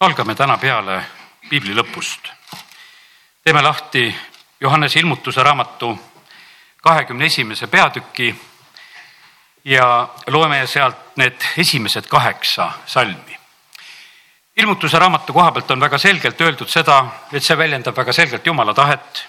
algame täna peale piibli lõpust. teeme lahti Johannese ilmutuse raamatu kahekümne esimese peatüki ja loeme sealt need esimesed kaheksa salmi. ilmutuse raamatu koha pealt on väga selgelt öeldud seda, et see väljendab väga selgelt Jumala tahet.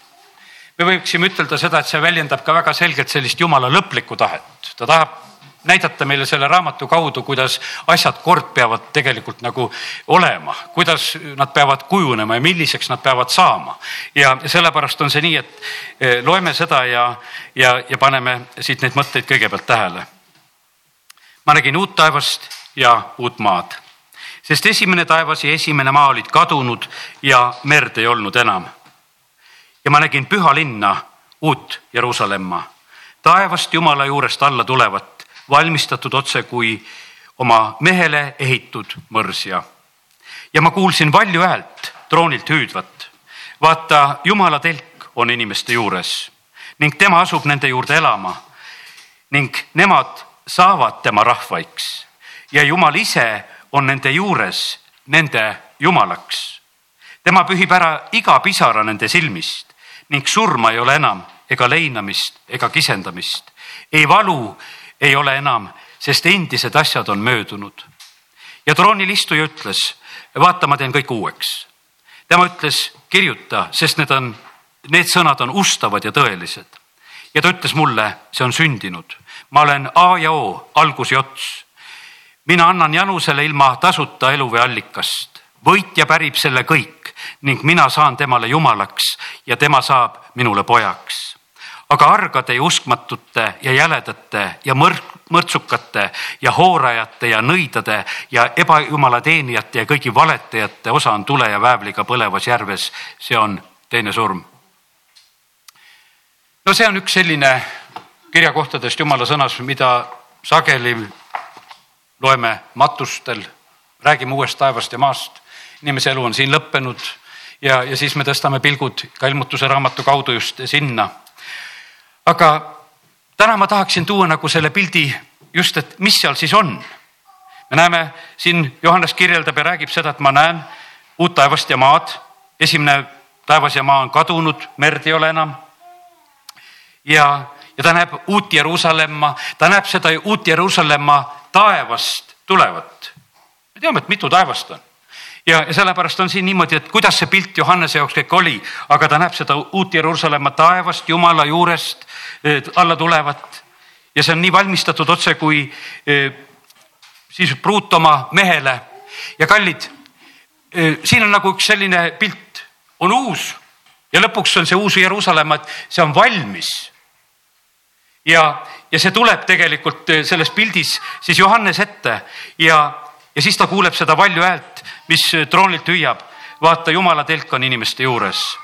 me võiksime ütelda seda, et see väljendab ka väga selgelt sellist Jumala lõplikku tahet. ta tahab näidata meile selle raamatu kaudu, kuidas asjad kord peavad tegelikult nagu olema, kuidas nad peavad kujunema ja milliseks nad peavad saama. ja sellepärast on see nii, et eh, loeme seda ja, ja, ja paneme siit neid mõtteid kõigepealt tähele. ma nägin uut taevast ja uut maad, sest esimene taevas ja esimene maa olid kadunud ja merd ei olnud enam. ja ma nägin püha linna, uut Jeruusalemma, taevast Jumala juurest alla tulevat valmistatud otse kui oma mehele ehitud mõrsja. ja ma kuulsin valju häält troonilt hüüdvat. vaata, Jumala telk on inimeste juures ning tema asub nende juurde elama ning nemad saavad tema rahvaiks ja Jumal ise on nende juures nende Jumalaks. tema pühib ära iga pisara nende silmist ning surma ei ole enam ega leinamist ega kisendamist, ei valu ei ole enam, sest endised asjad on möödunud. ja troonil istuja ütles, vaata, ma teen kõik uueks. tema ütles, kirjuta, sest need on, need sõnad on ustavad ja tõelised. ja ta ütles mulle, see on sündinud, ma olen A ja O, algus ja ots. mina annan Janusele ilma tasuta eluvee allikast, võitja pärib selle kõik ning mina saan temale jumalaks ja tema saab minule pojaks aga argade ja uskmatute ja jäledate ja mõrk, mõrtsukate ja hoorajate ja nõidade ja ebajumala teenijate ja kõigi valetajate osa on tule ja väävliga põlevas järves. see on teine surm. no see on üks selline kirjakohtadest jumala sõnas, mida sageli loeme matustel, räägime uuest taevast ja maast. inimese elu on siin lõppenud ja, ja siis me tõstame pilgud ka ilmutuse raamatu kaudu just sinna aga täna ma tahaksin tuua nagu selle pildi just, et mis seal siis on. me näeme siin Johannes kirjeldab ja räägib seda, et ma näen uut taevast ja maad. esimene taevas ja maa on kadunud, merd ei ole enam. ja, ja ta näeb uut Jeruusalemma, ta näeb seda uut Jeruusalemma taevast tulevat. me teame, et mitu taevast on ja, ja sellepärast on siin niimoodi, et kuidas see pilt Johannese jaoks kõik oli, aga ta näeb seda uut Jeruusalemma taevast, Jumala juurest eh, alla tulevat. ja see on nii valmistatud otse kui eh, siis pruut oma mehele. Ja kallid, eh, siin on nagu üks selline pilt, on uus. Ja lõpuks on see uus Jeruusalemma, et see on valmis. ja, ja see tuleb tegelikult selles pildis siis Johannes ette. Ja, ja siis ta kuuleb seda valju häält, mis troonilt hüüab. vaata, Jumala telk on inimeste juures.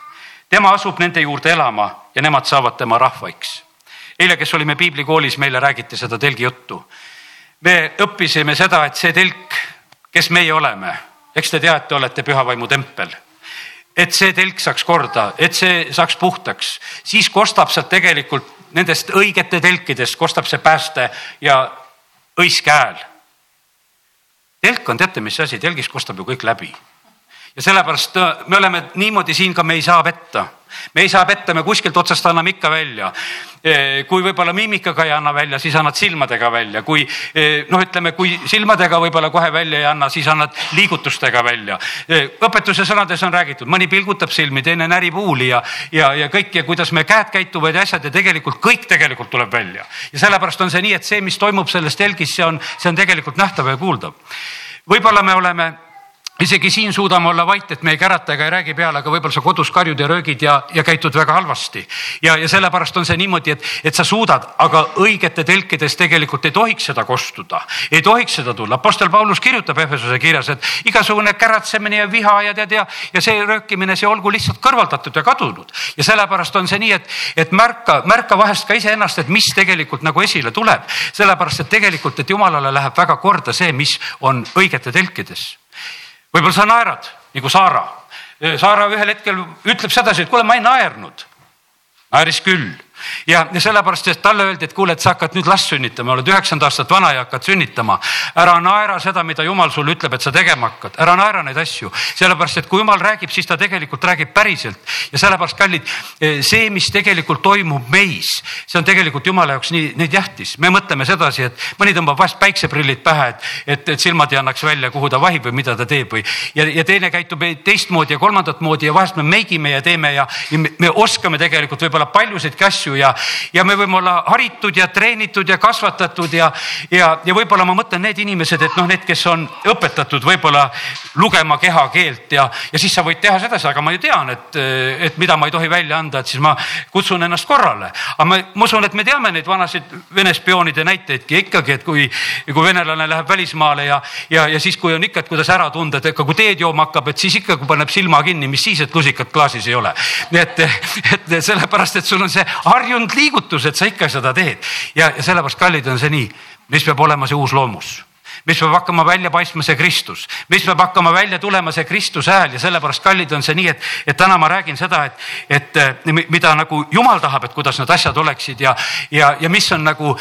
tema asub nende juurde elama ja nemad saavad tema rahvaiks. eile, kes olime piiblikoolis, meile räägiti seda telgi juttu. me õppisime seda, et see telk, kes meie oleme, eks te teate, olete pühavaimu tempel et see telk saaks korda, et see saaks puhtaks, siis kostab sealt tegelikult nendest õigete telkidest kostab see pääste ja õiske hääl telk on, teate, mis asi, telgist kostab ju kõik läbi. Ja sellepärast äh, me oleme niimoodi siin ka, me ei saa petta me ei saa petta, me kuskilt otsast anname ikka välja. Kui võib-olla miimikaga ei anna välja, siis annad silmadega välja, kui noh, ütleme, kui silmadega võib-olla kohe välja ei anna, siis annad liigutustega välja. Õpetuse sõnades on räägitud, mõni pilgutab silmi, teine närib huuli ja, ja, ja kõik ja kuidas me käed käituvad ja asjad ja tegelikult kõik tegelikult tuleb välja. ja sellepärast on see nii, et see, mis toimub selles telgis, see on, see on tegelikult nähtav ja kuuldav. võib-olla me oleme isegi siin suudame olla vait, et me ei kärata ega ei räägi peale, aga võib-olla sa kodus karjud ja röögid ja, ja käitud väga halvasti. ja, ja sellepärast on see niimoodi, et, et sa suudad, aga õigete telkides tegelikult ei tohiks seda kostuda, ei tohiks seda tulla. Apostel Paulus kirjutab Efesuse kirjas, et igasugune käratsemine ja viha ja tead ja, ja see röökimine, see olgu lihtsalt kõrvaldatud ja kadunud. ja sellepärast on see nii, et, et märka, märka vahest ka iseennast, et mis tegelikult nagu esile tuleb, sellepärast et tegelikult, et jumalale läheb väga korda see, mis on õigete telkides võib-olla sa naerad nagu Saara. Saara ühel hetkel ütleb sedasi, et kuule, ma ei naernud. naeris küll, ja, ja sellepärast, et talle öeldi, et kuule, et sa hakkad nüüd last sünnitama, oled üheksakümmend aastat vana ja hakkad sünnitama. ära naera seda, mida jumal sulle ütleb, et sa tegema hakkad, ära naera neid asju, sellepärast et kui jumal räägib, siis ta tegelikult räägib päriselt ja sellepärast, kallid, see, mis tegelikult toimub meis, see on tegelikult jumala jaoks nii, nii tähtis. me mõtleme sedasi, et mõni tõmbab vahest päikseprillid pähe, et, et, et silmad ei annaks välja, kuhu ta vahib või mida ta teeb või ja, ja teine käitub teistmoodi ja kolmandat moodi ja vahest me meigime ja teeme ja, ja me, me oskame tegelikult võib-olla paljusidki asju ja, ja me võime olla haritud ja treenitud ja kasvatatud ja, ja, ja võib-olla ma mõtlen need inimesed, et noh, need, kes on õpetatud võib-olla lugema kehakeelt ja, ja siis sa võid teha sedasi, aga ma ju tean, et, et mida ma ei tohi välja anda, et siis ma kutsun ennast korrale. aga ma, ma usun, et me teame neid vanasid Vene spioonide näiteidki ikkagi, et kui, kui venelane läheb välismaale ja, ja, ja siis, kui on ikka, et kuidas ära tunda, et ikka kui teed jooma hakkab, et siis ikka, kui paneb silma kinni, mis siis, et lusikat klaasis ei ole. nii et, et sellepärast, et sul on see harjunud liigutus, et sa ikka seda teed. Ja, ja sellepärast, kallid, on see nii, mis peab olema see uus loomus? Mis peab hakkama välja paistma see Kristus, mis peab hakkama välja tulema see Kristuse hääl? Ja sellepärast kallid on see nii, et, et täna ma räägin seda, et, et mida nagu jumal tahab, et kuidas need asjad oleksid ja, ja, ja mis on nagu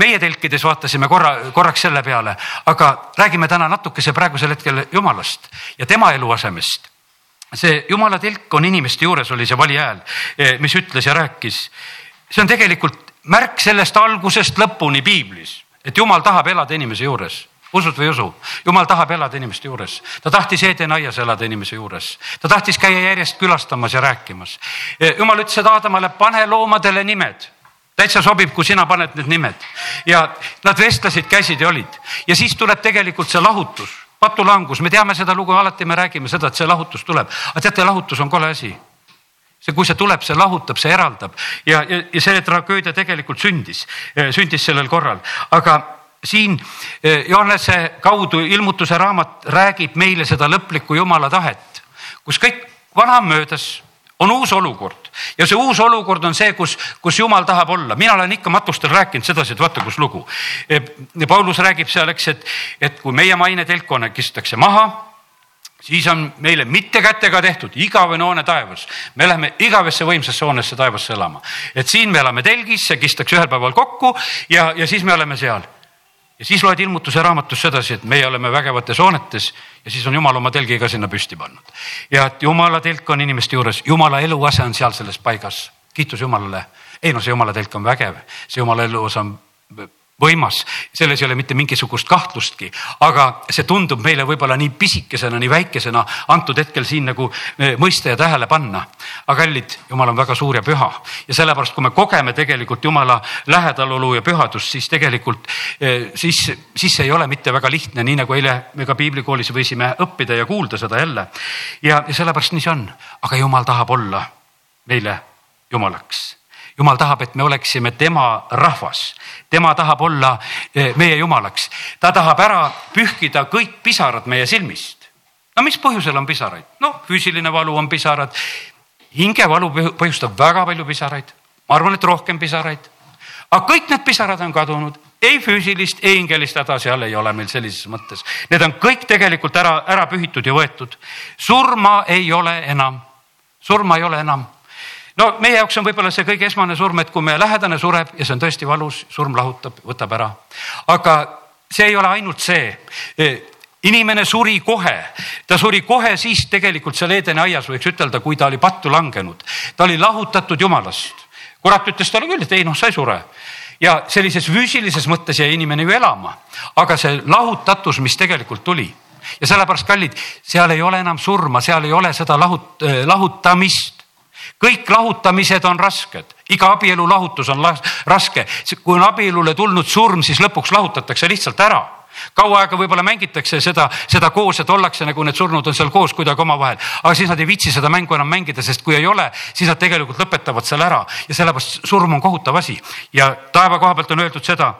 meie telkides vaatasime korra, korraks selle peale, aga räägime täna natukese praegusel hetkel jumalast ja tema eluasemest see jumala telk on inimeste juures, oli see vali hääl, mis ütles ja rääkis. see on tegelikult märk sellest algusest lõpuni piiblis, et jumal tahab elada inimese juures. Usud või ei usu, jumal tahab elada inimeste juures, ta tahtis Eden aias elada inimese juures, ta tahtis käia järjest külastamas ja rääkimas. jumal ütles, et Aadamale pane loomadele nimed, täitsa sobib, kui sina paned need nimed. Ja nad vestlesid, käisid ja olid. Ja siis tuleb tegelikult see lahutus, patulangus, me teame seda lugu, alati me räägime seda, et see lahutus tuleb, aga teate, lahutus on kole asi. See, kui see tuleb, see lahutab, see eraldab. Ja, ja, ja see tragöödia tegelikult sündis, sündis sellel korral, aga siin Johannese kaudu ilmutuse raamat räägib meile seda lõplikku jumala tahet, kus kõik vana on möödas, on uus olukord ja see uus olukord on see, kus, kus jumal tahab olla. mina olen ikka matustel rääkinud sedasi, et vaata, kus lugu. Paulus räägib seal, eks, et, et kui meie maine telkone kistakse maha siis on meile mitte kätega tehtud igavene hoone taevas. me läheme igavesse võimsasse hoonesse taevasse elama, et siin me elame telgis, see kistakse ühel päeval kokku ja, ja siis me oleme seal. Ja siis loed ilmutuse raamatus sedasi, et meie oleme vägevates hoonetes ja siis on jumal oma telgi ka sinna püsti pannud. ja et jumala telk on inimeste juures, jumala eluase on seal selles paigas, kiitus Jumalale. ei no see jumala telk on vägev, see jumala eluosa on võimas, selles ei ole mitte mingisugust kahtlustki, aga see tundub meile võib-olla nii pisikesena, nii väikesena antud hetkel siin nagu e, mõista ja tähele panna. aga kallid, jumal on väga suur ja püha. Ja sellepärast, kui me kogeme tegelikult jumala lähedalolu ja pühadust, siis tegelikult e, siis, siis ei ole mitte väga lihtne, nii nagu eile me ka piiblikoolis võisime õppida ja kuulda seda jälle. ja, ja sellepärast nii see on, aga jumal tahab olla meile jumalaks jumal tahab, et me oleksime tema rahvas, tema tahab olla eh, meie jumalaks, ta tahab ära pühkida kõik pisarad meie silmist. no mis põhjusel on pisaraid? noh, füüsiline valu on pisarad, hingevalu põhjustab väga palju pisaraid, ma arvan, et rohkem pisaraid. aga kõik need pisarad on kadunud, ei füüsilist, ei hingelist häda seal ei ole meil sellises mõttes. Need on kõik tegelikult ära, ära pühitud ja võetud. surma ei ole enam, surma ei ole enam no meie jaoks on võib-olla see kõige esmane surm, et kui meie lähedane sureb ja see on tõesti valus, surm lahutab, võtab ära. aga see ei ole ainult see. E, inimene suri kohe, ta suri kohe siis tegelikult seal Edeni aias võiks ütelda, kui ta oli pattu langenud, ta oli lahutatud jumalast. kurat ütles talle küll, et ei noh, sa ei sure. Ja sellises füüsilises mõttes jäi inimene ju elama, aga see lahutatus, mis tegelikult tuli. Ja sellepärast kallid, seal ei ole enam surma, seal ei ole seda lahut-, lahutamist kõik lahutamised on rasked, iga abielu lahutus on raske. kui on abielule tulnud surm, siis lõpuks lahutatakse lihtsalt ära. Kaua aega võib-olla mängitakse seda, seda koos, et ollakse nagu need surnud on seal koos kuidagi omavahel, aga siis nad ei viitsi seda mängu enam mängida, sest kui ei ole, siis nad tegelikult lõpetavad selle ära. Ja sellepärast surm on kohutav asi. Ja taeva koha pealt on öeldud seda,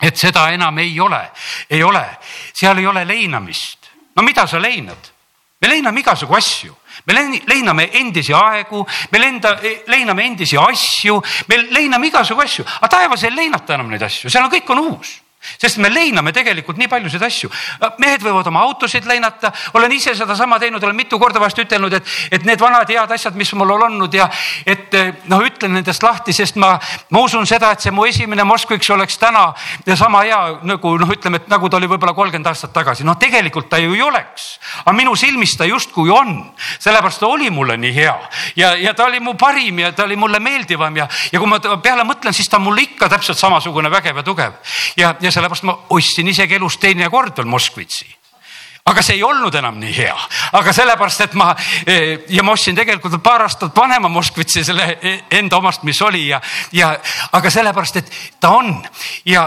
et seda enam ei ole, ei ole, seal ei ole leinamist. no mida sa leinad? me leiname igasugu asju me leiname endisi aegu, me lenda, leiname endisi asju, me leiname igasugu asju, aga taevas ei leinata enam neid asju, seal on, kõik on uus sest me leiname tegelikult nii paljusid asju. mehed võivad oma autosid leinata, olen ise sedasama teinud, olen mitu korda vast ütelnud, et, et need vanad head asjad, mis mul on olnud ja et noh, ütlen nendest lahti, sest ma, ma usun seda, et see mu esimene Moskviks oleks täna sama hea nagu noh, ütleme, et nagu ta oli võib-olla kolmkümmend aastat tagasi. no tegelikult ta ju ei oleks, aga minu silmis ta justkui on, sellepärast ta oli mulle nii hea. Ja, ja ta oli mu parim ja ta oli mulle meeldivam ja, ja kui ma peale mõtlen, siis ta on mulle ikka täpselt samasugune vägev ja tugev. Ja, ja sellepärast ma ostsin isegi elus teine kord veel Moskvitsi. Aga see ei olnud enam nii hea, aga sellepärast, et ma e, ja ma ostsin tegelikult paar aastat vanema Moskvitsi selle e, enda omast, mis oli ja, ja aga sellepärast, et ta on. Ja,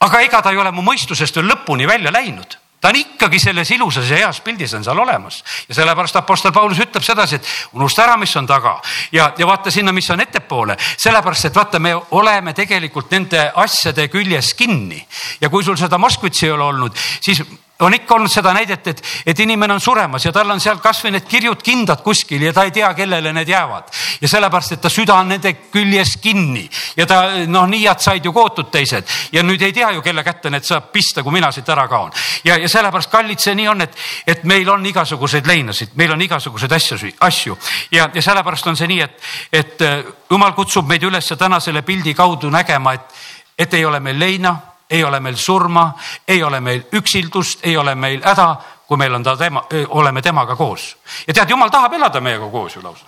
aga ega ta ei ole mu mõistusest veel lõpuni välja läinud ta on ikkagi selles ilusas ja heas pildis on seal olemas. Ja sellepärast Apostel Paulus ütleb sedasi, et unusta ära, mis on taga. Ja, ja vaata sinna, mis on ettepoole, sellepärast et vaata, me oleme tegelikult nende asjade küljes kinni. Ja kui sul seda Moskvitsi ei ole olnud, siis on ikka olnud seda näidet, et, et inimene on suremas ja tal on seal kasvõi need kirjud kindad kuskil ja ta ei tea, kellele need jäävad. ja sellepärast, et ta süda on nende küljes kinni ja ta noh, nii head said ju kootud teised ja nüüd ei tea ju, kelle kätte need saab pista, kui mina siit ära kaon. ja, ja sellepärast kallid see nii on, et, et meil on igasuguseid leinasid, meil on igasuguseid asju, asju ja, ja sellepärast on see nii, et, et äh, jumal kutsub meid üles täna selle pildi kaudu nägema, et, et ei ole meil leina ei ole meil surma, ei ole meil üksildust, ei ole meil häda, kui meil on ta tema, oleme temaga koos. ja tead, jumal tahab elada meiega koos ju lausa.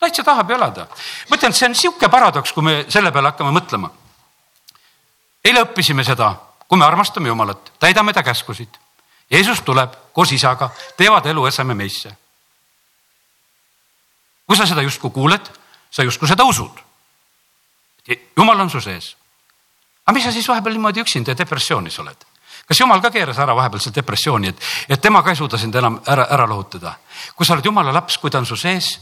täitsa tahab elada. ma ütlen, see on sihuke paradoks, kui me selle peale hakkame mõtlema. eile õppisime seda, kui me armastame Jumalat, täidame ta käskusid. Jeesus tuleb koos isaga, teevad elu eseme meisse. kui sa seda justkui kuuled, sa justkui seda usud. jumal on su sees aga mis sa siis vahepeal niimoodi üksinda ja depressioonis oled? kas jumal ka keeras ära vahepeal seal depressiooni, et, et tema ka ei suuda sind enam ära, ära lohutada? kui sa oled jumala laps, kui ta on su sees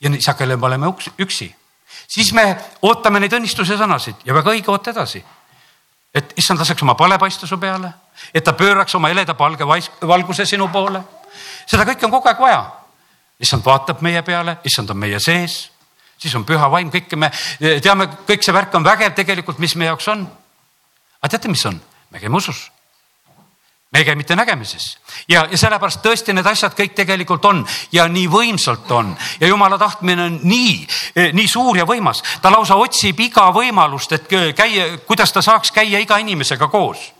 ja sageli me oleme üksi, siis me ootame neid õnnistuse sõnasid ja väga õige oota edasi. et issand laseks oma palepaistu su peale, et ta pööraks oma heleda palge valguse sinu poole. seda kõike on kogu aeg vaja. issand vaatab meie peale, issand on meie sees siis on püha vaim, kõike me teame, kõik see värk on vägev tegelikult, mis meie jaoks on. aga teate, mis on? me käime usus. me ei käi mitte nägemises ja, ja sellepärast tõesti need asjad kõik tegelikult on ja nii võimsalt on ja jumala tahtmine on nii, nii suur ja võimas, ta lausa otsib iga võimalust, et käia, kuidas ta saaks käia iga inimesega koos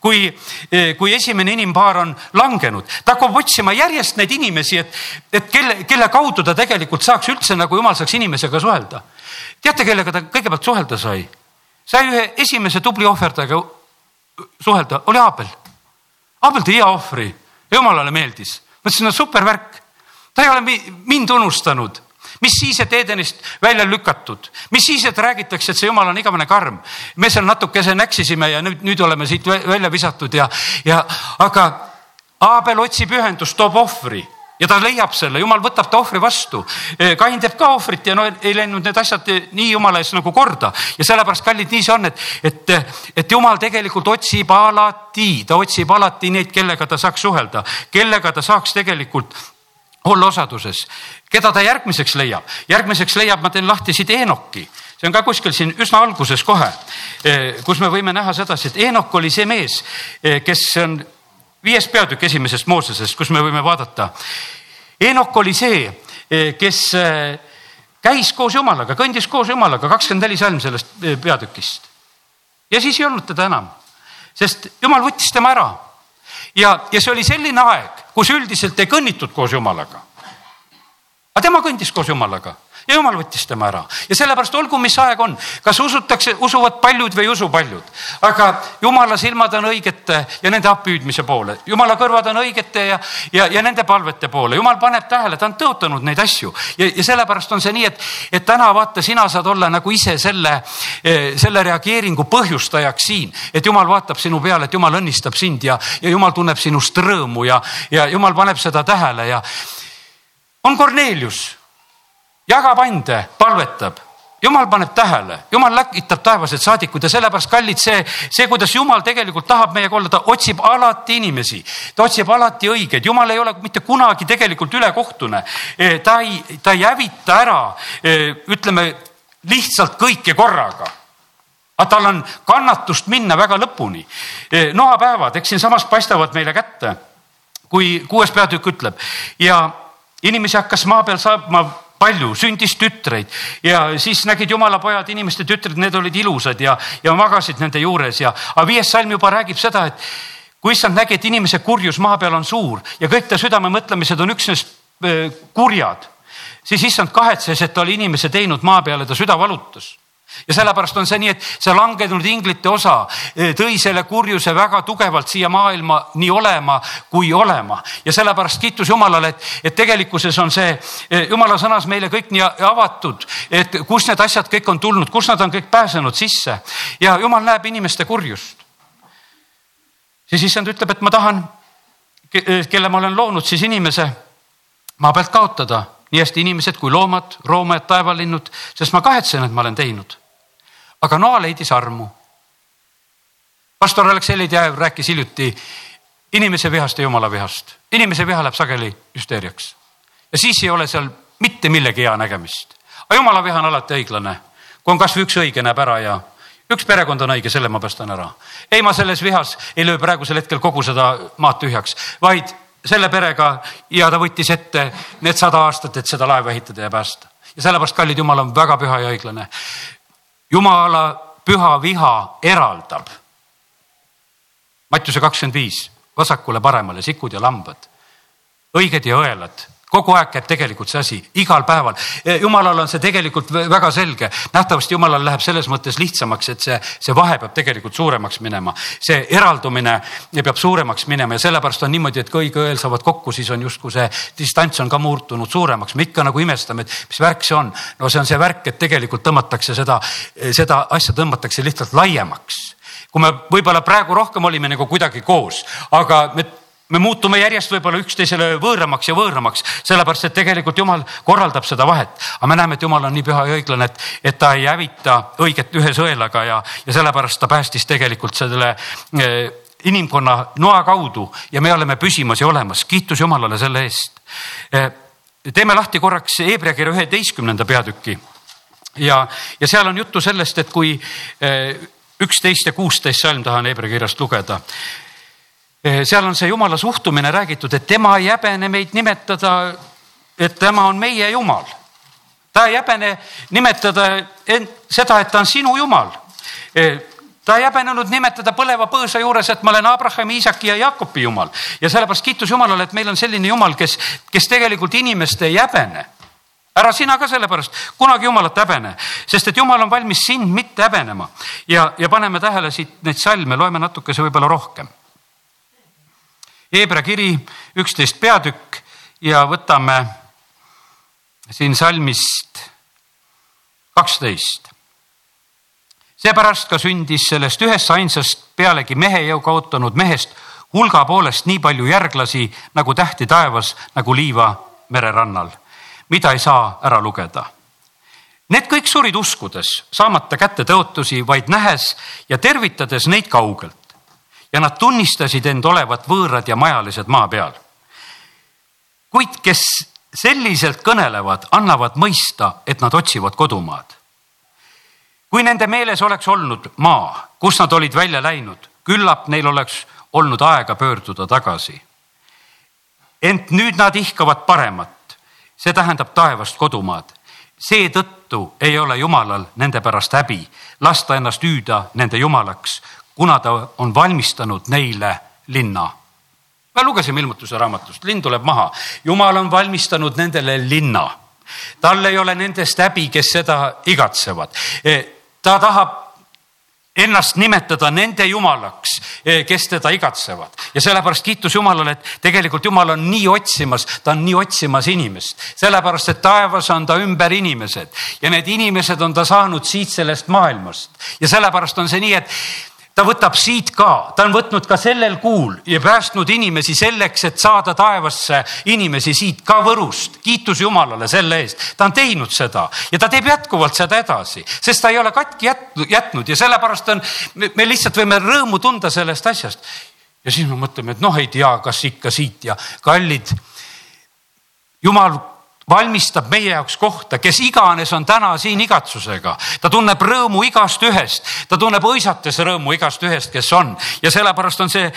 kui, eh, kui esimene inimpaar on langenud, ta hakkab otsima järjest neid inimesi, et, et kelle, kelle kaudu ta tegelikult saaks üldse nagu jumal saaks inimesega suhelda. teate, kellega ta kõigepealt suhelda sai? sai ühe esimese tubli ohverdajaga suhelda, oli Aabel. Aabel tõi hea ohvri jumalale meeldis. mõtlesin, no super värk. ta ei ole mind unustanud mis siis, et Edenist välja lükatud, mis siis, et räägitakse, et see jumal on igavene karm. me seal natukese näksisime ja nüüd, nüüd oleme siit välja visatud ja, ja aga Aabel otsib ühendust, toob ohvri ja ta leiab selle, jumal võtab ta ohvri vastu. Kain teeb ka ohvrit ja no ei läinud need asjad nii jumala ees nagu korda ja sellepärast kallid, nii see on, et, et, et jumal tegelikult otsib alati, ta otsib alati neid, kellega ta saaks suhelda, kellega ta saaks tegelikult olla osaduses keda ta järgmiseks leiab? järgmiseks leiab, ma teen lahti siit Enoki, see on ka kuskil siin üsna alguses kohe, eh, kus me võime näha sedasi, et Enok oli see mees, eh, kes on viies peatükk esimesest Moosesest, kus me võime vaadata. Enok oli see, eh, kes käis koos Jumalaga, kõndis koos Jumalaga, kakskümmend neli salm sellest peatükist. ja siis ei olnud teda enam, sest Jumal võttis tema ära. Ja, ja see oli selline aeg, kus üldiselt ei kõnnitud koos Jumalaga. Aga tema kõndis koos Jumalaga ja Jumal võttis tema ära. Ja sellepärast olgu, mis aeg on, kas usutakse, usuvad paljud või ei usu paljud, aga Jumala silmad on õigete ja nende appihüüdmise poole, Jumala kõrvad on õigete ja, ja, ja nende palvete poole, Jumal paneb tähele, ta on tõotanud neid asju. Ja, ja sellepärast on see nii, et, et täna vaata, sina saad olla nagu ise selle, eh, selle reageeringu põhjustajaks siin, et Jumal vaatab sinu peale, et Jumal õnnistab sind ja, ja Jumal tunneb sinust rõõmu ja, ja Jumal paneb seda tähele ja on Kornelius, jagab ande, palvetab jumal paneb tähele, jumal läkitab taevased saadikud ja sellepärast kallid see, see, kuidas jumal tegelikult tahab meiega olla, ta otsib alati inimesi, ta otsib alati õigeid, jumal ei ole mitte kunagi tegelikult ülekohtune. E, ta ei, ta ei hävita ära, e, ütleme lihtsalt kõike korraga. aga tal on kannatust minna väga lõpuni. noapäevad, eks siinsamas paistavad meile kätte, kui kuues peatükk ütleb ja inimesi hakkas maa peal saama palju, sündis tütreid. Ja siis nägid jumala pojad, inimeste tütred, need olid ilusad ja, ja magasid nende juures ja, aga viies salm juba räägib seda, et kui issand nägi, et inimese kurjus maa peal on suur ja kõik ta südame mõtlemised on üksnes äh, kurjad, siis issand kahetses, et ta oli inimese teinud maa peale, ta süda valutas ja sellepärast on see nii, et see langenud inglite osa eh, tõi selle kurjuse väga tugevalt siia maailma nii olema kui olema. Ja sellepärast kiitus Jumalale, et, et tegelikkuses on see eh, Jumala sõnas meile kõik nii avatud, et kust need asjad kõik on tulnud, kust nad on kõik pääsenud sisse. Ja Jumal näeb inimeste kurjust. siis issand ütleb, et ma tahan, eh, kelle ma olen loonud, siis inimese maa pealt kaotada nii hästi inimesed kui loomad, roomajad, taevalinnud, sest ma kahetsen, et ma olen teinud. aga Noa leidis armu. pastor Aleksei Tjäev rääkis hiljuti inimese vihast ja jumala vihast. inimese viha läheb sageli hüsteeriaks ja siis ei ole seal mitte millegi hea nägemist. aga jumala viha on alati õiglane, kui on kasvõi üks õige näeb ära ja üks perekond on õige, selle ma päästan ära. ei, ma selles vihas ei löö praegusel hetkel kogu seda maad tühjaks, vaid selle perega ja ta võttis ette need sada aastat, et seda laeva ehitada ja päästa. ja sellepärast, kallid Jumal on väga püha ja õiglane. Jumala püha viha eraldab. Mattiuse kakskümmend viis, vasakule-paremale sikud ja lambad, õiged ja õelad kogu aeg käib tegelikult see asi, igal päeval. E, jumalal on see tegelikult väga selge, nähtavasti jumalal läheb selles mõttes lihtsamaks, et see, see vahe peab tegelikult suuremaks minema. see eraldumine peab suuremaks minema ja sellepärast on niimoodi, et kui õige õel saavad kokku, siis on justkui see distants on ka muutunud suuremaks. me ikka nagu imestame, et mis värk see on. no see on see värk, et tegelikult tõmmatakse seda, seda asja tõmmatakse lihtsalt laiemaks kui me võib-olla praegu rohkem olime nagu kuidagi koos, aga me me muutume järjest võib-olla üksteisele võõramaks ja võõramaks, sellepärast et tegelikult jumal korraldab seda vahet. aga me näeme, et jumal on nii püha ja õiglane, et, et ta ei hävita õiget ühe sõelaga ja, ja sellepärast ta päästis tegelikult selle eh, inimkonna noa kaudu ja me oleme püsimas ja olemas. kiitus Jumalale selle eest eh,. teeme lahti korraks Hebra kirja üheteistkümnenda peatüki ja, ja seal on juttu sellest, et kui eh, üksteist ja kuusteist salm tahan Hebra kirjast lugeda seal on see jumala suhtumine räägitud, et tema ei häbene meid nimetada, et tema on meie jumal. ta ei häbene nimetada seda, et ta on sinu jumal. Eh, ta ei häbenenud nimetada põleva põõsa juures, et ma olen Abrahami, Iisaki ja Jaakobi jumal. Ja sellepärast kiitus Jumalale, et meil on selline jumal, kes, kes tegelikult inimest ei häbene. Ära sina ka sellepärast. Kunagi Jumalat häbene, sest et Jumal on valmis sind mitte häbenema. Ja, ja paneme tähele siit neid salme, loeme natukese võib-olla rohkem Hebra kiri, üksteist peatükk ja võtame siin salmist kaksteist. seepärast ka sündis sellest ühest ainsast pealegi mehe jõu kaotanud mehest hulga poolest nii palju järglasi nagu tähti taevas, nagu liiva mererannal, mida ei saa ära lugeda. Need kõik surid uskudes, saamata kätte tõotusi, vaid nähes ja tervitades neid kaugelt ja nad tunnistasid end olevat võõrad ja majalised maa peal. kuid kes selliselt kõnelevad, annavad mõista, et nad otsivad kodumaad. kui nende meeles oleks olnud maa, kust nad olid välja läinud, küllap neil oleks olnud aega pöörduda tagasi. ent nüüd nad ihkavad paremat, see tähendab taevast kodumaad. seetõttu ei ole Jumalal nende pärast häbi lasta ennast hüüda nende jumalaks, kuna ta on valmistanud neile linna. me lugesime ilmutuse raamatust, linn tuleb maha, jumal on valmistanud nendele linna. tal ei ole nendest häbi, kes seda igatsevad. E, ta tahab ennast nimetada nende jumalaks, e, kes teda igatsevad ja sellepärast kiitus Jumalale, et tegelikult Jumal on nii otsimas, ta on nii otsimas inimest, sellepärast et taevas on ta ümber inimesed ja need inimesed on ta saanud siit sellest maailmast ja sellepärast on see nii, et ta võtab siit ka, ta on võtnud ka sellel kuul ja päästnud inimesi selleks, et saada taevasse inimesi siit ka Võrust. kiitus Jumalale selle eest, ta on teinud seda ja ta teeb jätkuvalt seda edasi, sest ta ei ole katki jätnud ja sellepärast on, me lihtsalt võime rõõmu tunda sellest asjast. ja siis me mõtleme, et noh, ei tea, kas ikka siit ja kallid. jumal valmistab meie jaoks kohta, kes iganes on täna siin igatsusega. ta tunneb rõõmu igast ühest, ta tunneb õisates rõõmu igast ühest, kes on ja sellepärast on see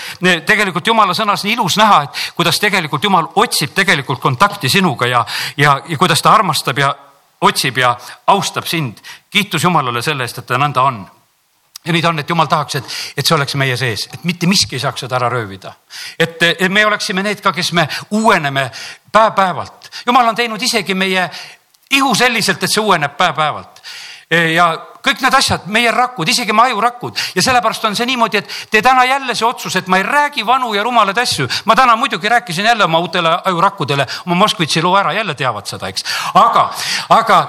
tegelikult jumala sõnas nii ilus näha, et kuidas tegelikult jumal otsib tegelikult kontakti sinuga ja, ja, ja kuidas ta armastab ja otsib ja austab sind. kiitus Jumalale selle eest, et ta nõnda on ja nii ta on, et jumal tahaks, et, et see oleks meie sees, et mitte miski ei saaks seda ära röövida. et, me oleksime need ka, kes me uueneme päev-päevalt. jumal on teinud isegi meie ihu selliselt, et see uueneb päev-päevalt. ja kõik need asjad, meie rakud, isegi meie ajurakud ja sellepärast on see niimoodi, et tee täna jälle see otsus, et ma ei räägi vanu ja rumalaid asju. ma täna muidugi rääkisin jälle oma uutele ajurakkudele oma Moskvitši loo ära, jälle teavad seda, eks. aga, aga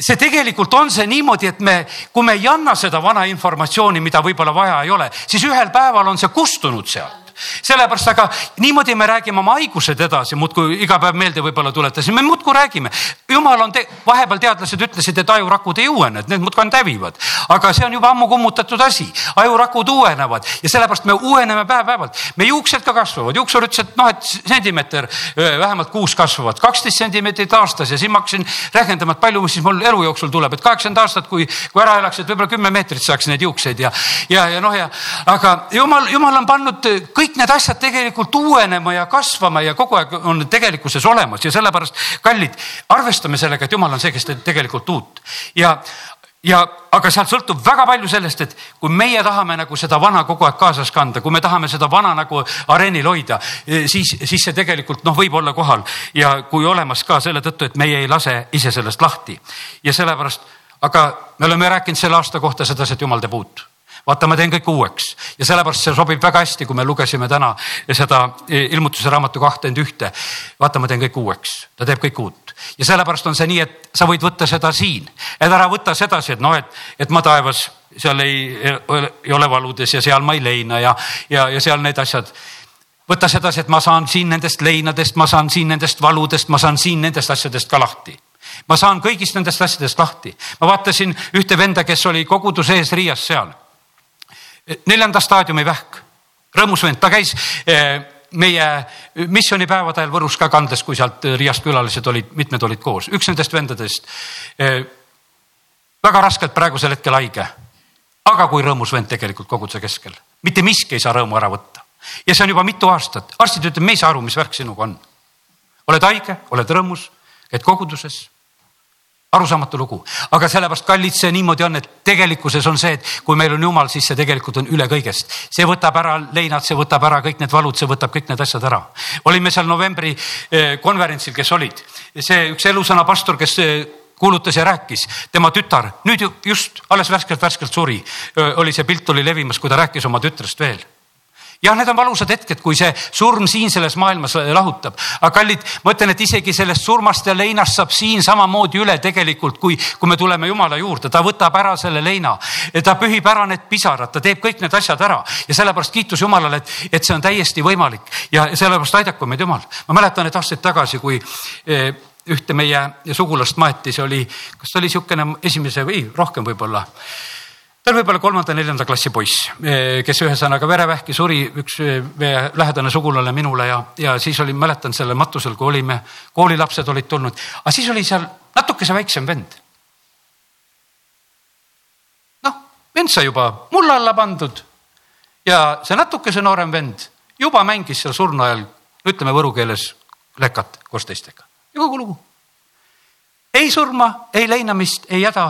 see tegelikult on see niimoodi, et me, kui me ei anna seda vana informatsiooni, mida võib-olla vaja ei ole, siis ühel päeval on see kustunud sealt sellepärast, aga niimoodi me räägime oma haigused edasi, muudkui iga päev meelde võib-olla tuletasime, muudkui räägime. jumal on te, vahepeal teadlased ütlesid, et ajurakud ei uuene, et need muudkui ainult hävivad. aga see on juba ammu kummutatud asi, ajurakud uuenevad ja sellepärast me uueneme päev-päevalt. meie juuksed ka kasvavad, juuksur ütles, et noh, et sentimeeter vähemalt kuus kasvavad, kaksteist sentimeetrit aastas ja siis ma hakkasin rehkendama, et palju siis mul elu jooksul tuleb, et kaheksakümmend aastat, kui, kui ära elaks, et võib-olla kümme meetrit saaks neid juukseid ja, ja, ja noh, ja aga jumal, jumal on pannud kõik kõik need asjad tegelikult uuenema ja kasvama ja kogu aeg on tegelikkuses olemas ja sellepärast, kallid, arvestame sellega, et jumal on see, kes teeb tegelikult uut. Ja ja, aga sealt sõltub väga palju sellest, et kui meie tahame nagu seda vana kogu aeg kaasas kanda, kui me tahame seda vana nagu areenil hoida, siis, siis see tegelikult noh, võib olla kohal. Ja kui olemas ka selle tõttu, et meie ei lase ise sellest lahti. Ja sellepärast, aga me oleme rääkinud selle aasta kohta sedasi, et jumal teeb uut vaata, ma teen kõik uueks. Ja sellepärast see sobib väga hästi, kui me lugesime täna seda ilmutuse raamatu kahtekümmend ühte. vaata, ma teen kõik uueks, ta teeb kõik uut. Ja sellepärast on see nii, et sa võid võtta seda siin, et ära võta sedasi, et noh, et, et ma taevas seal ei, ei ole valudes ja seal ma ei leina ja, ja, ja seal need asjad. Võta sedasi, et ma saan siin nendest leinadest, ma saan siin nendest valudest, ma saan siin nendest asjadest ka lahti. Ma saan kõigist nendest asjadest lahti. ma vaatasin ühte venda, kes oli koguduse ees Riias seal neljanda staadiumi vähk, rõõmus vend, ta käis eh, meie missioonipäevadel Võrus ka kandes, kui sealt Riiast külalised olid, mitmed olid koos, üks nendest vendadest. Eh, väga raskelt praegusel hetkel haige, aga kui rõõmus vend tegelikult koguduse keskel, mitte miski ei saa rõõmu ära võtta ja see on juba mitu aastat, arstid ütlevad, me ei saa aru, mis värk sinuga on. oled haige, oled rõõmus, käid koguduses arusaamatu lugu, aga sellepärast kallid see niimoodi on, et tegelikkuses on see, et kui meil on jumal, siis see tegelikult on üle kõigest. see võtab ära leinad, see võtab ära kõik need valud, see võtab kõik need asjad ära. olime seal novembri eh, konverentsil, kes olid, see üks elusõna pastor, kes eh, kuulutas ja rääkis, tema tütar nüüd just alles värskelt-värskelt suri, oli see pilt oli levimas, kui ta rääkis oma tütrest veel jah, need on valusad hetked, kui see surm siin selles maailmas lahutab, aga kallid, ma ütlen, et isegi sellest surmast ja leinast saab siin samamoodi üle tegelikult, kui, kui me tuleme Jumala juurde, ta võtab ära selle leina, ta pühib ära need pisarad, ta teeb kõik need asjad ära. Ja sellepärast kiitus Jumalale, et, et see on täiesti võimalik. Ja sellepärast aidaku meid Jumal. ma mäletan, et aastaid tagasi, kui eh, ühte meie sugulast maeti, see oli, kas ta oli niisugune esimese või rohkem võib-olla ta oli võib-olla kolmanda-neljanda klassi poiss, eh, kes ühesõnaga verevähki suri, üks eh, meie lähedane sugulane minule ja, ja siis oli, mäletan sellel matusel, kui olime, koolilapsed olid tulnud, aga siis oli seal natukese väiksem vend. noh, vend sai juba mulla alla pandud ja see natukese noorem vend juba mängis seal surnu ajal, ütleme võru keeles, lekat koos teistega ja kogu lugu. ei surma, ei leinamist, ei häda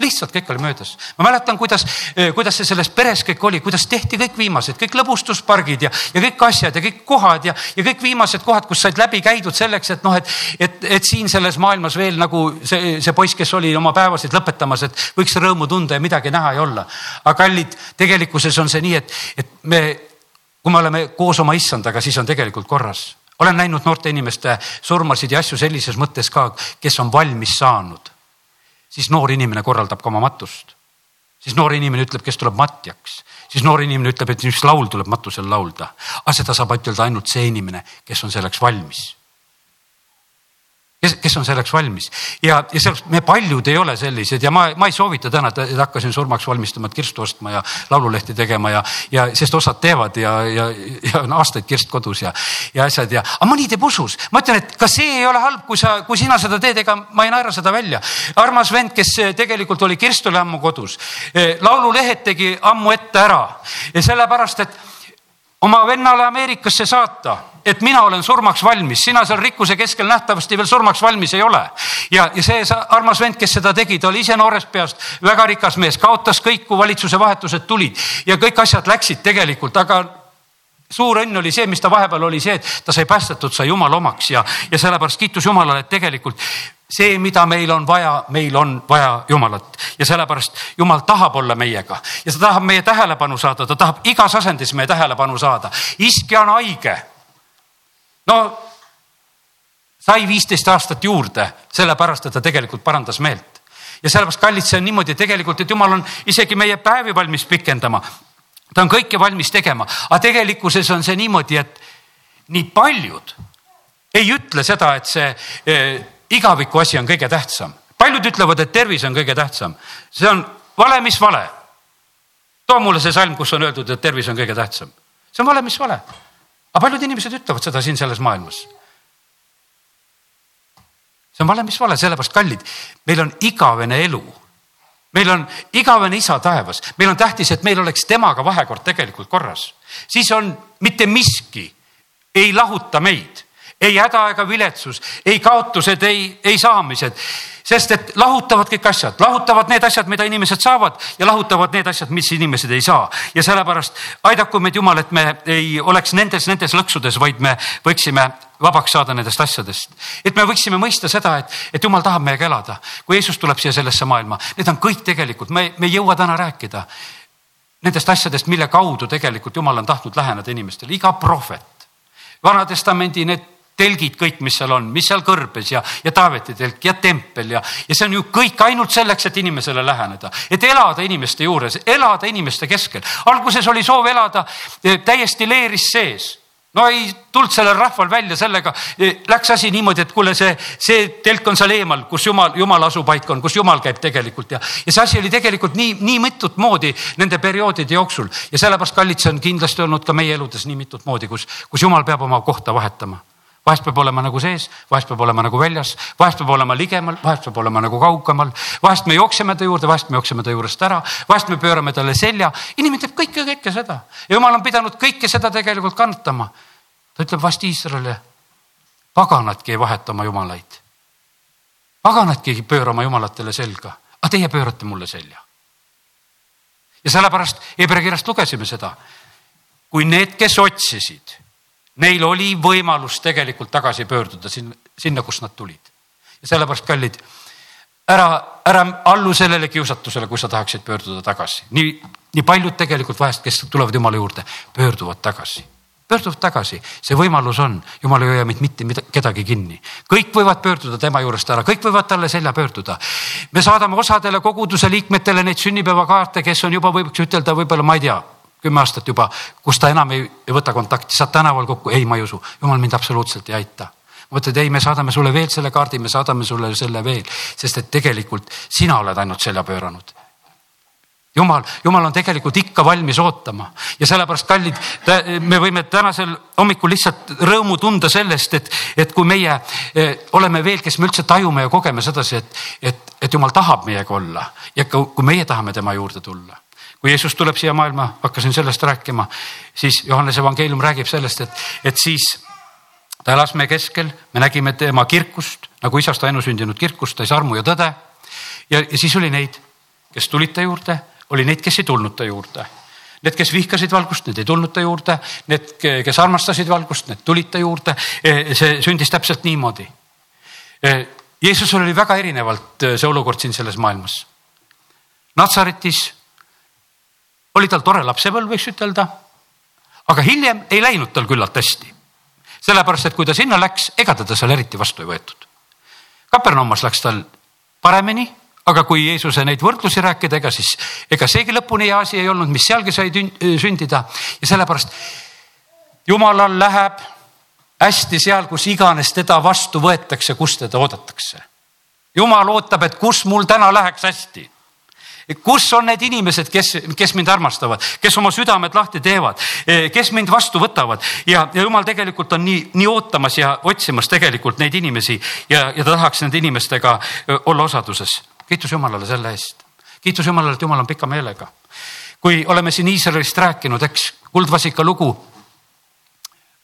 lihtsalt kõik oli möödas. ma mäletan, kuidas, eh, kuidas see selles peres kõik oli, kuidas tehti kõik viimased, kõik lõbustuspargid ja, ja kõik asjad ja kõik kohad ja, ja kõik viimased kohad, kus said läbi käidud selleks, et noh, et, et, et siin selles maailmas veel nagu see, see poiss, kes oli oma päevasid lõpetamas, et võiks rõõmu tunda ja midagi näha ei olla. aga kallid, tegelikkuses on see nii, et, et me, kui me oleme koos oma issandaga, siis on tegelikult korras olen näinud noorte inimeste surmasid ja asju sellises mõttes ka, kes on valmis saanud siis noor inimene korraldab ka oma matust. siis noor inimene ütleb, kes tuleb matjaks, siis noor inimene ütleb, et mis laul tuleb matusel laulda. aga seda saab ütelda ainult see inimene, kes on selleks valmis. Kes, kes on selleks valmis ja, ja selleks me paljud ei ole sellised ja ma, ma ei soovita täna, et hakkasin surmaks valmistuma, et kirstu ostma ja laululehti tegema ja, ja sest osad teevad ja, ja, ja on aastaid kirst kodus ja, ja asjad ja, aga mõni teeb usus. ma ütlen, et ka see ei ole halb, kui sa, kui sina seda teed, ega ma ei naera seda välja. armas vend, kes tegelikult oli kirstule ammu kodus, laululehed tegi ammu ette ära ja sellepärast, et oma vennale Ameerikasse saata et mina olen surmaks valmis, sina seal rikkuse keskel nähtavasti veel surmaks valmis ei ole. ja, ja see armas vend, kes seda tegi, ta oli ise noorest peast väga rikas mees, kaotas kõik, kui valitsuse vahetused tulid. Ja kõik asjad läksid tegelikult, aga suur õnn oli see, mis ta vahepeal oli see, et ta sai päästetud, sai jumala omaks. Ja, ja sellepärast kiitus Jumalale, et tegelikult see, mida meil on vaja, meil on vaja Jumalat ja sellepärast Jumal tahab olla meiega ja ta tahab meie tähelepanu saada, ta tahab igas asendis meie tähelepanu saada. iskja on haige no sai viisteist aastat juurde, sellepärast et ta tegelikult parandas meelt. ja sellepärast, kallid, see on niimoodi tegelikult, et jumal on isegi meie päevi valmis pikendama. ta on kõike valmis tegema, aga tegelikkuses on see niimoodi, et nii paljud ei ütle seda, et see eh, igaviku asi on kõige tähtsam. paljud ütlevad, et tervis on kõige tähtsam. see on vale, mis vale. too mulle see salm, kus on öeldud, et tervis on kõige tähtsam. see on vale, mis vale aga paljud inimesed ütlevad seda siin selles maailmas. see on vale, mis vale, sellepärast kallid, meil on igavene elu. meil on igavene isa taevas, meil on tähtis, et meil oleks temaga vahekord tegelikult korras, siis on mitte miski ei lahuta meid, ei häda ega viletsus, ei kaotused, ei, ei saamised sest et lahutavad kõik asjad, lahutavad need asjad, mida inimesed saavad ja lahutavad need asjad, mis inimesed ei saa. ja sellepärast aidaku meid Jumal, et me ei oleks nendes, nendes lõksudes, vaid me võiksime vabaks saada nendest asjadest. et me võiksime mõista seda, et, et Jumal tahab meiega elada. kui Jeesus tuleb siia sellesse maailma, need on kõik tegelikult, me, me ei jõua täna rääkida nendest asjadest, mille kaudu tegelikult Jumal on tahtnud läheneda inimestele, iga prohvet. Vana-testamendi need telgid kõik, mis seal on, mis seal kõrbes ja, ja Taaveti telk ja tempel ja, ja see on ju kõik ainult selleks, et inimesele läheneda, et elada inimeste juures, elada inimeste keskel. alguses oli soov elada eh, täiesti leeris sees. No ei tulnud sellel rahval välja sellega, eh, läks asi niimoodi, et kuule, see, see telk on seal eemal, kus jumal, jumala asupaik on, kus jumal käib tegelikult ja, ja see asi oli tegelikult nii, nii mitut moodi nende perioodide jooksul. Ja sellepärast, kallid, see on kindlasti olnud ka meie eludes nii mitut moodi, kus, kus jumal peab oma kohta vahetama vahest peab olema nagu sees, vahest peab olema nagu väljas, vahest peab olema ligemal, vahest peab olema nagu kaugemal. vahest me jookseme ta juurde, vahest me jookseme ta juurest ära, vahest me pöörame talle selja. inimene teeb kõike, kõike seda jumal on pidanud kõike seda tegelikult kannatama. ta ütleb vast Iisraelile, paganadki ei vaheta oma jumalaid. paganadki ei pööra oma jumalatele selga, aga teie pöörate mulle selja. ja sellepärast Hebra kirjast lugesime seda. kui need, kes otsisid Neil oli võimalus tegelikult tagasi pöörduda sinna, sinna, kust nad tulid. ja sellepärast, kallid, ära, ära allu sellele kiusatusele, kui sa tahaksid pöörduda tagasi. nii, nii paljud tegelikult vahest, kes tulevad Jumala juurde, pöörduvad tagasi pöörduvad tagasi, see võimalus on, jumal ei hoia meid mitte kedagi kinni. kõik võivad pöörduda tema juurest ära, kõik võivad talle selja pöörduda. me saadame osadele koguduse liikmetele neid sünnipäevakaarte, kes on juba võiks ütelda, võib-olla ma ei tea kümme aastat juba, kus ta enam ei, ei võta kontakti, saad tänaval kokku, ei, ma ei usu, jumal mind absoluutselt ei aita. et ei, me saadame sulle veel selle kaardi, me saadame sulle selle veel, sest et tegelikult sina oled ainult selja pööranud. Jumal, jumal on tegelikult ikka valmis ootama. Ja sellepärast, kallid, me võime tänasel hommikul lihtsalt rõõmu tunda sellest, et, et kui meie eh, oleme veel, kes me üldse tajume ja kogeme sedasi, et, et, et jumal tahab meiega olla ja kui meie tahame tema juurde tulla kui Jeesus tuleb siia maailma, hakkasin sellest rääkima, siis Johannese evangeelium räägib sellest, et, et siis ta elas meie keskel, me nägime tema kirkust nagu isast ainusündinud kirkust, sai armu ja tõde. ja, ja siis oli neid, kes tulid ta juurde, oli neid, kes ei tulnud ta juurde. Need, kes vihkasid valgust, need ei tulnud ta juurde, need, kes armastasid valgust, need tulid ta juurde. E, see sündis täpselt niimoodi. E, Jeesusel oli väga erinevalt e, see olukord siin selles maailmas. Natsaretis oli tal tore lapsepõlv, võiks ütelda. aga hiljem ei läinud tal küllalt hästi. sellepärast, et kui ta sinna läks, ega teda seal eriti vastu ei võetud. Kapernaumas läks tal paremini, aga kui Jeesuse neid võrdlusi rääkida, ega siis, ega seegi lõpuni hea asi ei olnud, mis sealgi sai sündida ja sellepärast jumalal läheb hästi seal, kus iganes teda vastu võetakse, kus teda oodatakse. jumal ootab, et kus mul täna läheks hästi kus on need inimesed, kes, kes mind armastavad, kes oma südamed lahti teevad, kes mind vastu võtavad ja, ja jumal tegelikult on nii, nii ootamas ja otsimas tegelikult neid inimesi ja, ja ta tahaks nende inimestega olla osaduses. kiitus Jumalale selle eest. kiitus Jumalale, et Jumal on pika meelega. kui oleme siin Iisraelist rääkinud, eks, kuldvasika lugu.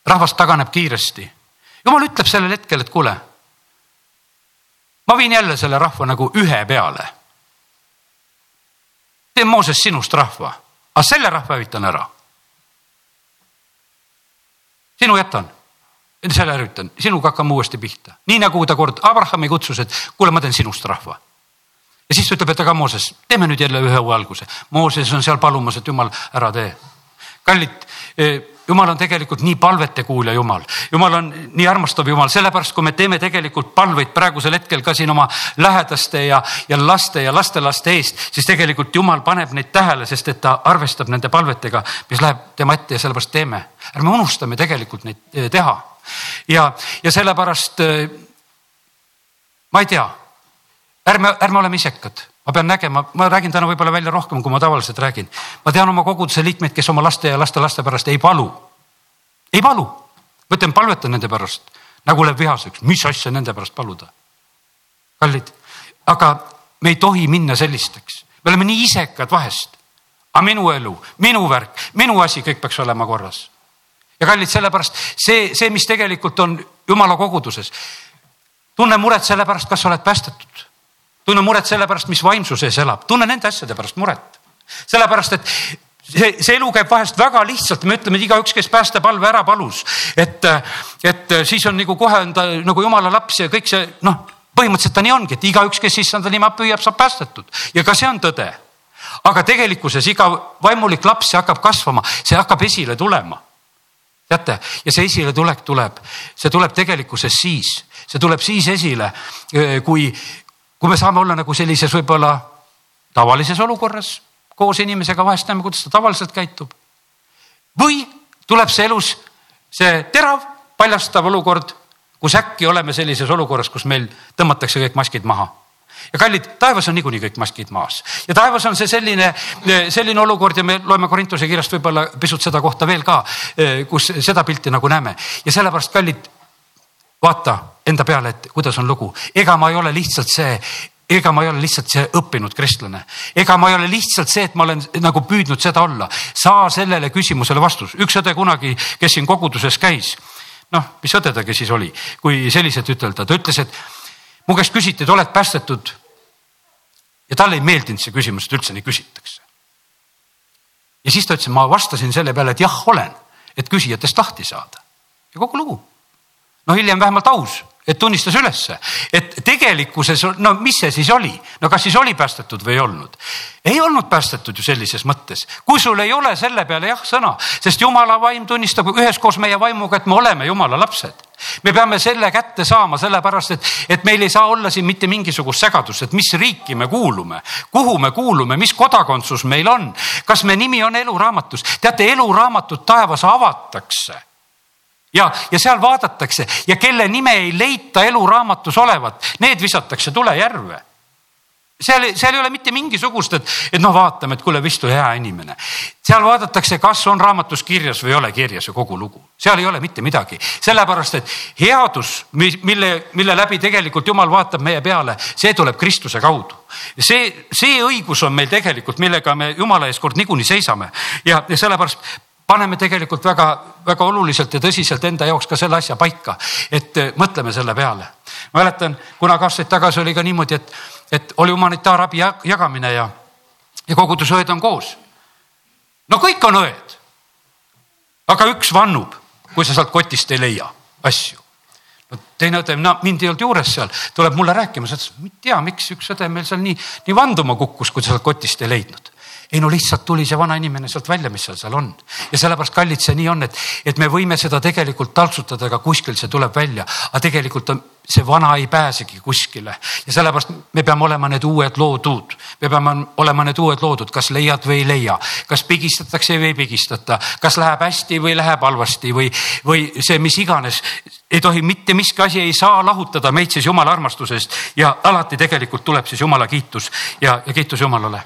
rahvas taganeb kiiresti. Jumal ütleb sellel hetkel, et kuule, ma viin jälle selle rahva nagu ühe peale teen Mooses sinust rahva, aga selle rahva hävitan ära. sinu jätan, selle hävitan, sinuga hakkame uuesti pihta, nii nagu ta kord Abrahami kutsus, et kuule, ma teen sinust rahva. ja siis ta ütleb, et aga Mooses, teeme nüüd jälle ühe uue alguse. Mooses on seal palumas, et jumal, ära tee. kallid eh, jumal on tegelikult nii palvete kuulja Jumal, Jumal on nii armastav Jumal, sellepärast kui me teeme tegelikult palveid praegusel hetkel ka siin oma lähedaste ja, ja laste ja lastelaste eest, siis tegelikult Jumal paneb neid tähele, sest et ta arvestab nende palvetega, mis läheb tema ette ja sellepärast teeme. ärme unustame tegelikult neid eh, teha. Ja, ja sellepärast eh, ma ei tea, ärme, ärme oleme isekad ma pean nägema, ma räägin täna võib-olla välja rohkem, kui ma tavaliselt räägin. ma tean oma koguduse liikmeid, kes oma laste ja lastelaste pärast ei palu. ei palu, ma ütlen, palvetan nende pärast, nagu läheb vihaseks, mis asja nende pärast paluda. kallid, aga me ei tohi minna sellisteks, me oleme nii isekad vahest. aga minu elu, minu värk, minu asi, kõik peaks olema korras. ja kallid, sellepärast see, see, mis tegelikult on jumala koguduses. tunne muret selle pärast, kas sa oled päästetud tunne muret selle pärast, mis vaimsuses elab, tunne nende asjade pärast muret. sellepärast, et see, see elu käib vahest väga lihtsalt, me ütleme, et igaüks, kes päästepalve ära palus, et, et siis on nagu kohe on ta nagu jumala laps ja kõik see noh, põhimõtteliselt ta nii ongi, et igaüks, kes issanda nime püüab, saab päästetud ja ka see on tõde. aga tegelikkuses iga vaimulik laps, see hakkab kasvama, see hakkab esile tulema. teate, ja see esiletulek tuleb, see tuleb tegelikkuses siis, see tuleb siis esile, kui, kui me saame olla nagu sellises võib-olla tavalises olukorras koos inimesega, vahest näeme, kuidas ta tavaliselt käitub. või tuleb see elus see terav, paljastav olukord, kus äkki oleme sellises olukorras, kus meil tõmmatakse kõik maskid maha. Ja kallid, taevas on niikuinii kõik maskid maas. Ja taevas on see selline, selline olukord ja me loeme Korintuse kirjast võib-olla pisut seda kohta veel ka, kus seda pilti nagu näeme. Ja sellepärast kallid vaata enda peale, et kuidas on lugu, ega ma ei ole lihtsalt see, ega ma ei ole lihtsalt see õppinud kristlane, ega ma ei ole lihtsalt see, et ma olen nagu püüdnud seda olla. saa sellele küsimusele vastus, üks õde kunagi, kes siin koguduses käis, noh, mis õde ta siis oli, kui selliselt ütelda, ta ütles, et mu käest küsiti, et oled päästetud. ja talle ei meeldinud see küsimus, et üldse nii küsitakse. ja siis ta ütles, ma vastasin selle peale, et jah, olen, et küsijatest lahti saada ja kogu lugu no hiljem vähemalt aus, et tunnistas ülesse, et tegelikkuses, no mis see siis oli, no kas siis oli päästetud või ei olnud? ei olnud päästetud ju sellises mõttes, kui sul ei ole selle peale jah sõna, sest jumala vaim tunnistab üheskoos meie vaimuga, et me oleme jumala lapsed. me peame selle kätte saama, sellepärast et, et meil ei saa olla siin mitte mingisugust segadust, et mis riiki me kuulume, kuhu me kuulume, mis kodakondsus meil on, kas me nimi on eluraamatus. teate, eluraamatut taevas avatakse ja, ja seal vaadatakse ja kelle nime ei leita eluraamatus olevat, need visatakse tulejärve. seal, seal ei ole mitte mingisugust, et, et noh, vaatame, et kuule, vist oli hea inimene. seal vaadatakse, kas on raamatus kirjas või ei ole kirjas ja kogu lugu, seal ei ole mitte midagi, sellepärast et headus, mille, mille läbi tegelikult jumal vaatab meie peale, see tuleb Kristuse kaudu see, see õigus on meil tegelikult, millega me jumala ees kord niikuinii seisame ja, ja sellepärast paneme tegelikult väga-väga oluliselt ja tõsiselt enda jaoks ka selle asja paika, et eh, mõtleme selle peale. mäletan, kunagi aastaid tagasi oli ka niimoodi, et, et oli humanitaarabi jagamine ja, ja kogudusõed on koos. no kõik on õed. aga üks vannub, kui sa sealt kotist ei leia asju. no teine õde, no mind ei olnud juures seal, tuleb mulle rääkima, sa ütlesid, ma ei tea, miks üks õde meil seal nii, nii vanduma kukkus, kui ta sealt kotist ei leidnud ei no lihtsalt tuli see vana inimene sealt välja, mis seal seal on. ja sellepärast, kallid, see nii on, et, et me võime seda tegelikult taltsutada, aga kuskil see tuleb välja, aga tegelikult on see vana ei pääsegi kuskile. Ja sellepärast me peame olema need uued loodud, me peame olema need uued loodud, kas leiad või ei leia, kas pigistatakse või ei pigistata, kas läheb hästi või läheb halvasti või, või see, mis iganes. ei tohi mitte miski asi ei saa lahutada meid siis jumala armastusest. Ja alati tegelikult tuleb siis jumala kiitus. Ja, ja kiitus Jumalale.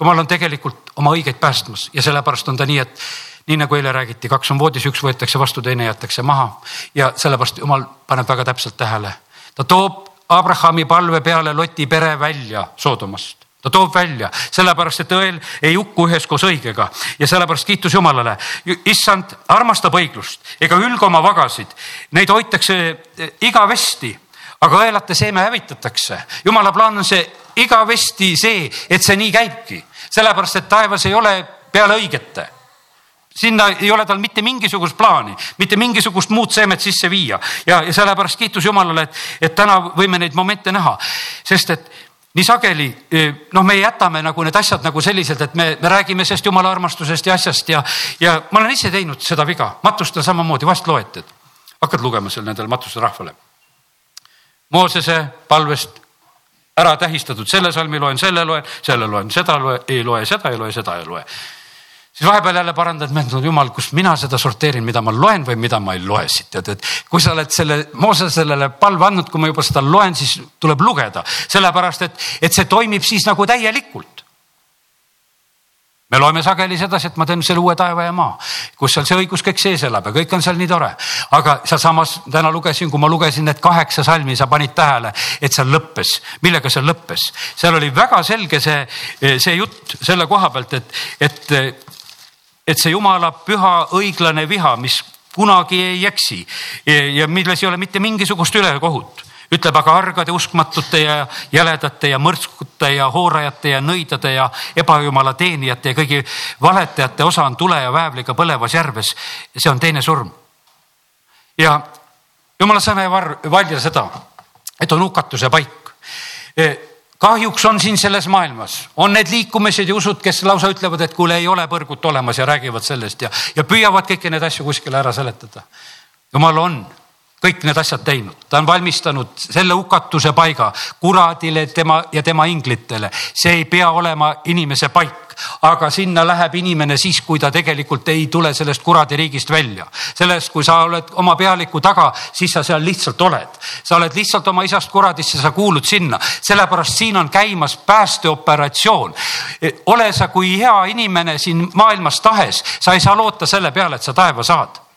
Jumal on tegelikult oma õigeid päästmas. Ja sellepärast on ta nii, et nii nagu eile räägiti, kaks on voodis, üks võetakse vastu, teine jäetakse maha. Ja sellepärast Jumal paneb väga täpselt tähele. Ta toob Abrahami palve peale Loti pere välja Soodomast. Ta toob välja, sellepärast et õel ei hukku üheskoos õigega. Ja sellepärast kiitus Jumalale. issand armastab õiglust ega hülga oma vagasid, neid hoitakse eh, igavesti, aga õelate seeme hävitatakse. Jumala plaan on see igavesti see, et see nii käibki, sellepärast et taevas ei ole peale õigete. Sinna ei ole tal mitte mingisugust plaani, mitte mingisugust muud seemet sisse viia. Ja, ja sellepärast kiitus Jumalale, et, et täna võime neid momente näha, sest et nii sageli noh, me jätame nagu need asjad nagu selliselt, et me, me räägime sellest jumala armastusest ja asjast ja, ja ma olen ise teinud seda viga, matustel samamoodi, vast loeted, hakkad lugema seal nendele matuste rahvale. Moosese palvest ära tähistatud, selle salmi loen, selle loen, selle loen, seda loe, ei loe, seda ei loe, seda ei loe. Siis vahepeal jälle parandad meelt, no jumal, kust mina seda sorteerin, mida ma loen või mida ma ei loe siit, tead, et kui sa oled selle Moose sellele palve andnud, kui ma juba seda loen, siis tuleb lugeda, sellepärast et, et see toimib siis nagu täielikult me loeme sageli sedasi, et ma teen selle uue taeva ja maa, kus seal see õigus kõik sees elab ja kõik on seal nii tore. aga sealsamas täna lugesin, kui ma lugesin need kaheksa salmi, sa panid tähele, et seal lõppes, millega seal lõppes, seal oli väga selge see, see jutt selle koha pealt, et, et et see Jumala püha õiglane viha, mis kunagi ei eksi ja milles ei ole mitte mingisugust ülekohut, ütleb aga argade, uskmatute ja jäledate ja mõrskute ja hoorajate ja nõidade ja ebajumala teenijate ja kõigi valetajate osa on tule ja väävliga põlevas järves. see on teine surm. ja jumala sõna ei valja seda, et on hukatuse paik kahjuks on siin selles maailmas, on need liikumised ja usud, kes lausa ütlevad, et kuule, ei ole põrgut olemas ja räägivad sellest ja, ja püüavad kõiki neid asju kuskile ära seletada. jumal on kõik need asjad teinud, ta on valmistanud selle hukatuse paiga kuradile tema ja tema inglitele. see ei pea olema inimese paik, aga sinna läheb inimene siis, kui ta tegelikult ei tule sellest kuradi riigist välja. sellest, kui sa oled oma pealiku taga, siis sa seal lihtsalt oled. sa oled lihtsalt oma isast kuradisse, sa kuulud sinna, sellepärast siin on käimas päästeoperatsioon. ole sa kui hea inimene siin maailmas tahes, sa ei saa loota selle peale, et sa taeva saad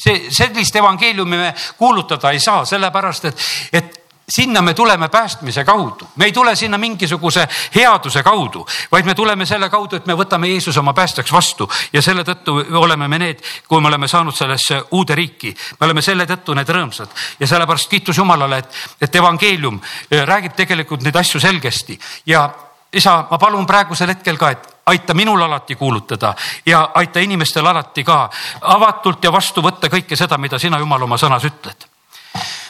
see, sellist evangeeliumi me kuulutada ei saa, sellepärast et, et sinna me tuleme päästmise kaudu, me ei tule sinna mingisuguse headuse kaudu, vaid me tuleme selle kaudu, et me võtame Jeesuse oma päästjaks vastu. Ja selle tõttu oleme me need, kui me oleme saanud sellesse uude riiki, me oleme selle tõttu need rõõmsad. Ja sellepärast kiitus Jumalale, et, et evangeelium äh, räägib tegelikult neid asju selgesti. Ja isa, ma palun praegusel hetkel ka, et aita minul alati kuulutada ja aita inimestel alati ka avatult ja vastu võtta kõike seda, mida sina, Jumal, oma sõnas ütled.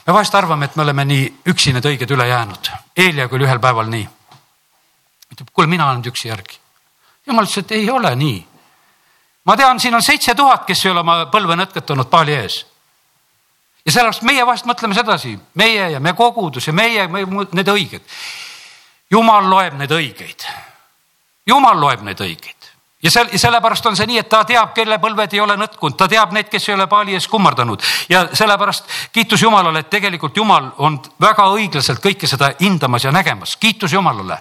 me vahest arvame, et me oleme nii üksi need õiged üle jäänud. Eelia küll ühel päeval nii. ütleb, kuule, mina olen üksi järgi. jumal ütles, et ei ole nii. ma tean, siin on seitse tuhat, kes ei ole oma põlve nõtketanud paali ees ja sellepärast meie vahest mõtleme sedasi, meie ja me kogudus ja meie, need õiged. Jumal loeb neid õigeid. Jumal loeb neid õigeid. Ja sel-, sellepärast on see nii, et ta teab, kelle põlved ei ole nõtkunud, ta teab neid, kes ei ole paali ees kummardanud. Ja sellepärast kiitus Jumalale, et tegelikult Jumal on väga õiglaselt kõike seda hindamas ja nägemas, kiitus Jumalale.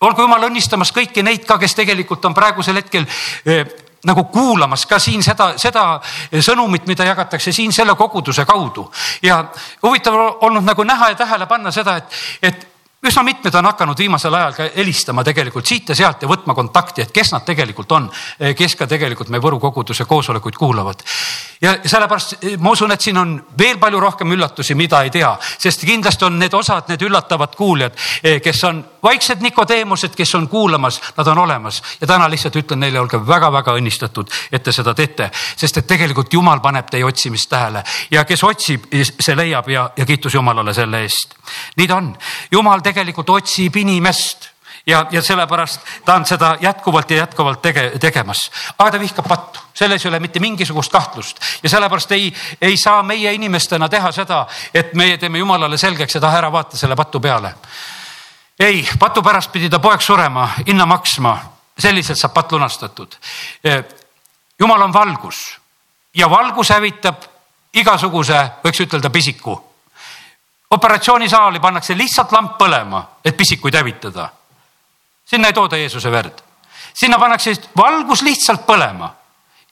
olgu Jumal õnnistamas kõiki neid ka, kes tegelikult on praegusel hetkel eh, nagu kuulamas ka siin seda, seda sõnumit, mida jagatakse siin selle koguduse kaudu. Ja huvitav olnud nagu näha ja tähele panna seda, et, et üsna mitmed on hakanud viimasel ajal ka helistama tegelikult siit ja sealt ja võtma kontakti, et kes nad tegelikult on, kes ka tegelikult meie Võru koguduse koosolekuid kuulavad. ja sellepärast eh, ma usun, et siin on veel palju rohkem üllatusi, mida ei tea, sest kindlasti on need osad, need üllatavad kuuljad, eh, kes on vaiksed Nikodeemused, kes on kuulamas, nad on olemas ja täna lihtsalt ütlen neile, olge väga-väga õnnistatud, et te seda teete, sest et tegelikult Jumal paneb teie otsimist tähele ja kes otsib, see leiab ja, ja kiitus Jumalale selle eest. nii ta on, Jumal tegelikult otsib inimest ja, ja sellepärast ta on seda jätkuvalt ja jätkuvalt tege, tegemas. aga ta vihkab pattu, selles ei ole mitte mingisugust kahtlust ja sellepärast ei, ei saa meie inimestena teha seda, et meie teeme jumalale selgeks, et ah ära vaata selle patu peale. ei, patu pärast pidi ta poeg surema, hinna maksma, selliselt saab patt lunastatud. jumal on valgus ja valgus hävitab igasuguse, võiks ütelda, pisiku. Operatsioonisaali pannakse lihtsalt lamp põlema, et pisikuid hävitada. sinna ei tooda Jeesuse verd, sinna pannakse valgus lihtsalt põlema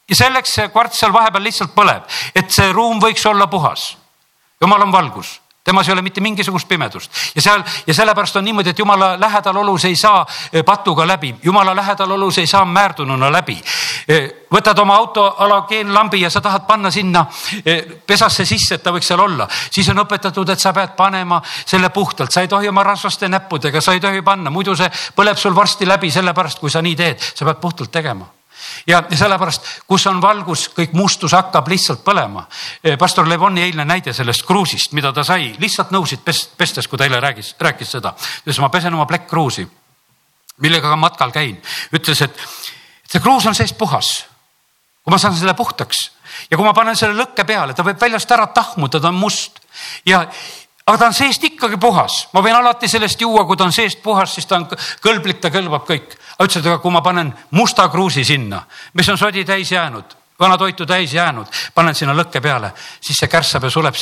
ja selleks see kvarts seal vahepeal lihtsalt põleb, et see ruum võiks olla puhas. jumal on valgus temas ei ole mitte mingisugust pimedust. Ja seal ja sellepärast on niimoodi, et jumala lähedal olus ei saa eh, patuga läbi, jumala lähedal olus ei saa määrdununa läbi. Eh, võtad oma auto halogeenlambi ja sa tahad panna sinna eh, pesasse sisse, et ta võiks seal olla, siis on õpetatud, et sa pead panema selle puhtalt, sa ei tohi oma rasvaste näppudega, sa ei tohi panna, muidu see põleb sul varsti läbi, sellepärast kui sa nii teed, sa pead puhtalt tegema ja, sellepärast, kus on valgus, kõik mustus hakkab lihtsalt põlema. Eh, pastor Levoni eilne näide sellest kruusist, mida ta sai, lihtsalt nõusid pestes, kui ta eile rääkis, rääkis seda. ütles, ma pesen oma plekkkruusi, millega ka matkal käin. ütles, et see kruus on seest puhas. kui ma saan selle puhtaks ja kui ma panen selle lõkke peale, ta võib väljast ära tahmuda, ta on must ja aga ta on seest ikkagi puhas, ma võin alati sellest juua, kui ta on seest puhas, siis ta on kõlblik, ta kõlbab kõik. ütles, et aga kui ma panen musta kruusi sinna, mis on sodi täis jäänud, vana toitu täis jäänud, panen sinna lõkke peale, siis see kärssab ja suleb,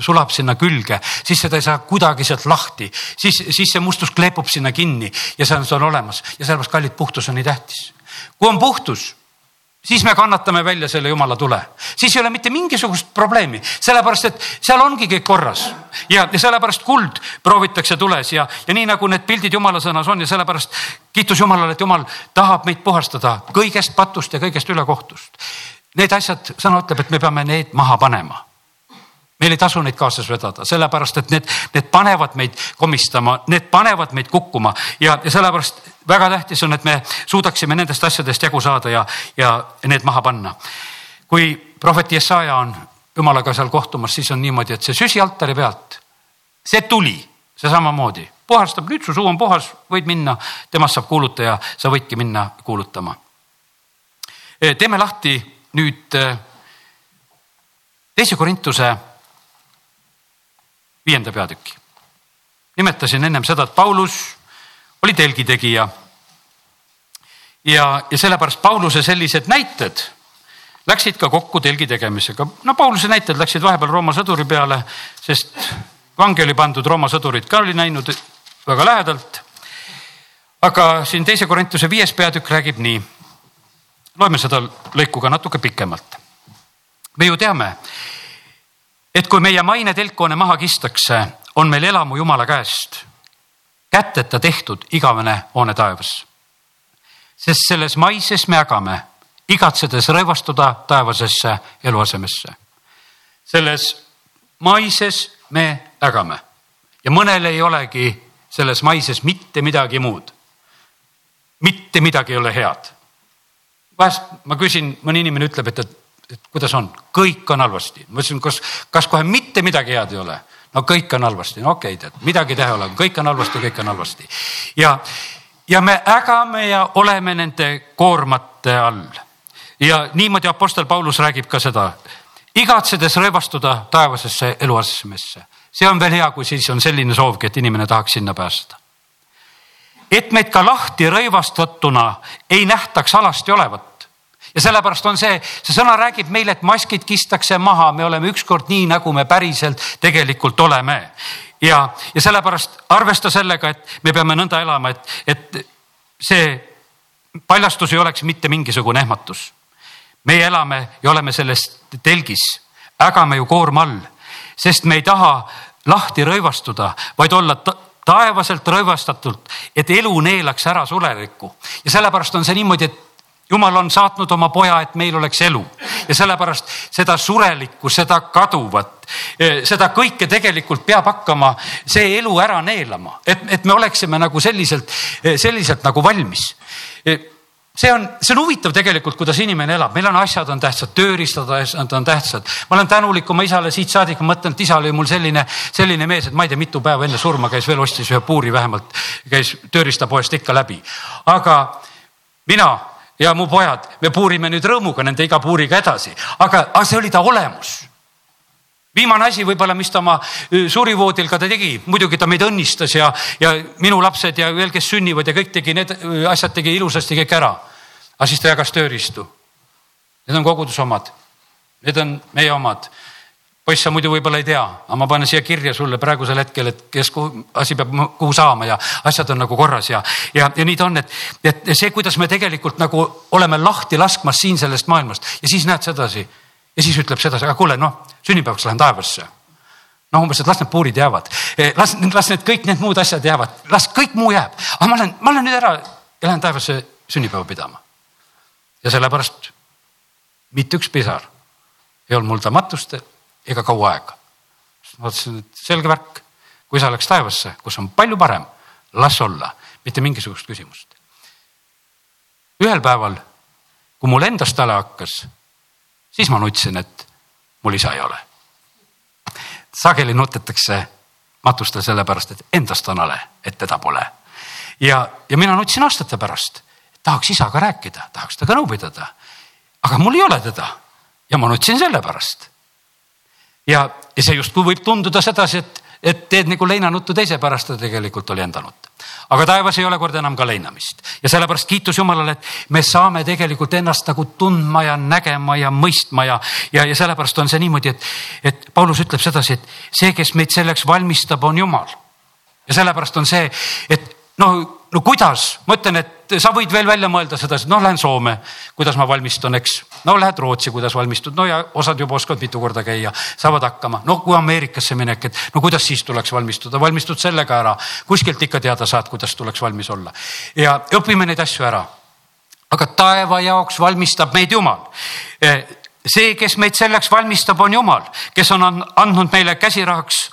sulab sinna külge, siis seda ei saa kuidagi sealt lahti, siis, siis see mustus kleepub sinna kinni ja see on, see on olemas ja sellepärast kallid puhtus on nii tähtis. kui on puhtus siis me kannatame välja selle jumala tule, siis ei ole mitte mingisugust probleemi, sellepärast et seal ongi kõik korras. Ja, ja sellepärast kuld proovitakse tules ja, ja nii nagu need pildid jumala sõnas on ja sellepärast kiitus Jumalale, et Jumal tahab meid puhastada kõigest patust ja kõigest ülekohtust. Need asjad, sõna ütleb, et me peame need maha panema meil ei tasu neid kaasas vedada, sellepärast et need, need panevad meid komistama, need panevad meid kukkuma ja, ja sellepärast väga tähtis on, et me suudaksime nendest asjadest jagu saada ja, ja need maha panna. kui prohvet Jesaja on jumalaga seal kohtumas, siis on niimoodi, et see süsi altari pealt, see tuli, see samamoodi puhastab, nüüd su suu on puhas, võid minna, temast saab kuulutaja, sa võidki minna kuulutama. teeme lahti nüüd teise Korintuse viienda peatüki. nimetasin ennem seda, et Paulus oli telgitegija. ja, ja sellepärast Pauluse sellised näited läksid ka kokku telgi tegemisega. no Pauluse näited läksid vahepeal Rooma sõduri peale, sest vangi oli pandud Rooma sõdurit ka oli näinud väga lähedalt. aga siin teise Korintuse viies peatükk räägib nii. loeme seda lõiku ka natuke pikemalt. me ju teame, et kui meie maine telkhoone maha kistakse, on meil elamu Jumala käest, käteta tehtud igavene hoone taevas. sest selles maises me ägame, igatsedes rõivastuda taevasesse eluasemesse. selles maises me ägame ja mõnel ei olegi selles maises mitte midagi muud. mitte midagi ei ole head. vahest ma küsin, mõni inimene ütleb, et, et et kuidas on, kõik on halvasti. ma ütlesin, kas, kas kohe mitte midagi head ei ole? no kõik on halvasti, no okei okay,, tead, midagi teha ei ole, kõik on halvasti, kõik on halvasti. ja, ja me ägame ja oleme nende koormate all. ja niimoodi Apostel Paulus räägib ka seda, igatsedes rõivastuda taevasesse eluasemesse. see on veel hea, kui siis on selline soovgi, et inimene tahaks sinna pääseda. et meid ka lahti rõivastatuna ei nähtaks alasti olevat ja sellepärast on see, see sõna räägib meile, et maskid kistakse maha, me oleme ükskord nii, nagu me päriselt tegelikult oleme. ja, ja sellepärast arvesta sellega, et me peame nõnda elama, et, et see paljastus ei oleks mitte mingisugune ehmatus. meie elame ja oleme selles telgis, ägame ju koorma all, sest me ei taha lahti rõivastuda, vaid olla taevaselt rõivastatult, et elu neelaks ära sulevikku ja sellepärast on see niimoodi, et jumal on saatnud oma poja, et meil oleks elu ja sellepärast seda surelikku, seda kaduvat, eh, seda kõike tegelikult peab hakkama see elu ära neelama, et, et me oleksime nagu selliselt, eh, selliselt nagu valmis. Eh, see on, see on huvitav tegelikult, kuidas inimene elab, meil on asjad on tähtsad, tööriistad on tähtsad. ma olen tänulik oma isale siit saadik, ma mõtlen, et isa oli mul selline, selline mees, et ma ei tea, mitu päeva enne surma käis veel ostis ühe puuri vähemalt, käis tööriistapoest ikka läbi. aga mina ja mu pojad, me puurime nüüd rõõmuga nende iga puuriga edasi, aga, aga see oli ta olemus viimane asi võib-olla, mis ta oma surivoodil ka ta tegi, muidugi ta meid õnnistas ja, ja minu lapsed ja veel, kes sünnivad ja kõik tegi need asjad tegi ilusasti kõik ära. aga siis ta jagas tööriistu. Need on koguduse omad. Need on meie omad. Poiss, sa muidu võib-olla ei tea, aga ma panen siia kirja sulle praegusel hetkel, et kes kuhu, asi peab kuhu saama ja asjad on nagu korras ja, ja, ja nii ta on, et, et see, kuidas me tegelikult nagu oleme lahti laskmas siin sellest maailmast. Ja siis näed sedasi. Ja siis ütleb sedasi, aga kuule, noh, sünnipäevaks lähen taevasse. noh, umbes, et las need puurid jäävad, eh, las, las need kõik need muud asjad jäävad, las kõik muu jääb, aga ma lähen, ma lähen nüüd ära ja lähen taevasse sünnipäeva pidama. ja sellepärast mitte üks pisar ei olnud mul ta matust ega kaua aega. mõtlesin, et selge värk, kui sa läks taevasse, kus on palju parem, las olla, mitte mingisugust küsimust. ühel päeval, kui mul endast tale hakkas siis ma nutsin, et mul isa ei ole. sageli nutetakse matustel sellepärast, et endast on hale, et teda pole. ja, ja mina nutsin aastate pärast, tahaks isaga rääkida, tahaks temaga nõu pidada. aga mul ei ole teda ja ma nutsin selle pärast. Ja, ja see justkui võib tunduda sedasi, et, et teed nagu leinanuttu teise pärast, ta tegelikult oli enda nutt aga taevas ei ole kord enam ka leinamist ja sellepärast kiitus Jumalale, et me saame tegelikult ennast nagu tundma ja nägema ja mõistma ja, ja, ja sellepärast on see niimoodi, et, et Paulus ütleb sedasi, et see, kes meid selleks valmistab, on Jumal. ja sellepärast on see, et no no kuidas, ma ütlen, et sa võid veel välja mõelda seda, et noh, lähen Soome, kuidas ma valmistun, eks. no lähed Rootsi, kuidas valmistud, no ja osad juba oskavad mitu korda käia, saavad hakkama. no kui Ameerikasse minek, et no kuidas siis tuleks valmistuda, valmistud sellega ära, kuskilt ikka teada saad, kuidas tuleks valmis olla. ja õpime neid asju ära. aga taeva jaoks valmistab meid Jumal e, see, kes meid selleks valmistab, on Jumal, kes on andnud meile käsirahaks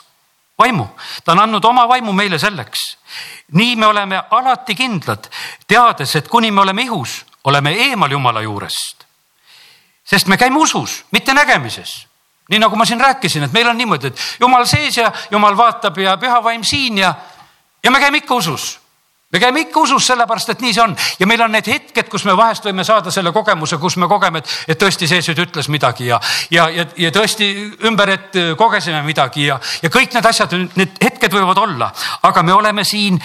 vaimu, ta on andnud oma vaimu meile selleks nii me oleme alati kindlad, teades, et kuni me oleme ihus, oleme eemal Jumala juurest. sest me käime usus, mitte nägemises. nii nagu ma siin rääkisin, et meil on niimoodi, et Jumal sees ja Jumal vaatab ja püha vaim siin ja, ja me käime ikka usus me käime ikka usus sellepärast, et nii see on. Ja meil on need hetked, kus me vahest võime saada selle kogemuse, kus me kogeme, et, et tõesti see nüüd ütles midagi ja, ja, ja, ja tõesti ümber, et kogesime midagi ja, ja kõik need asjad, need hetked võivad olla, aga me oleme siin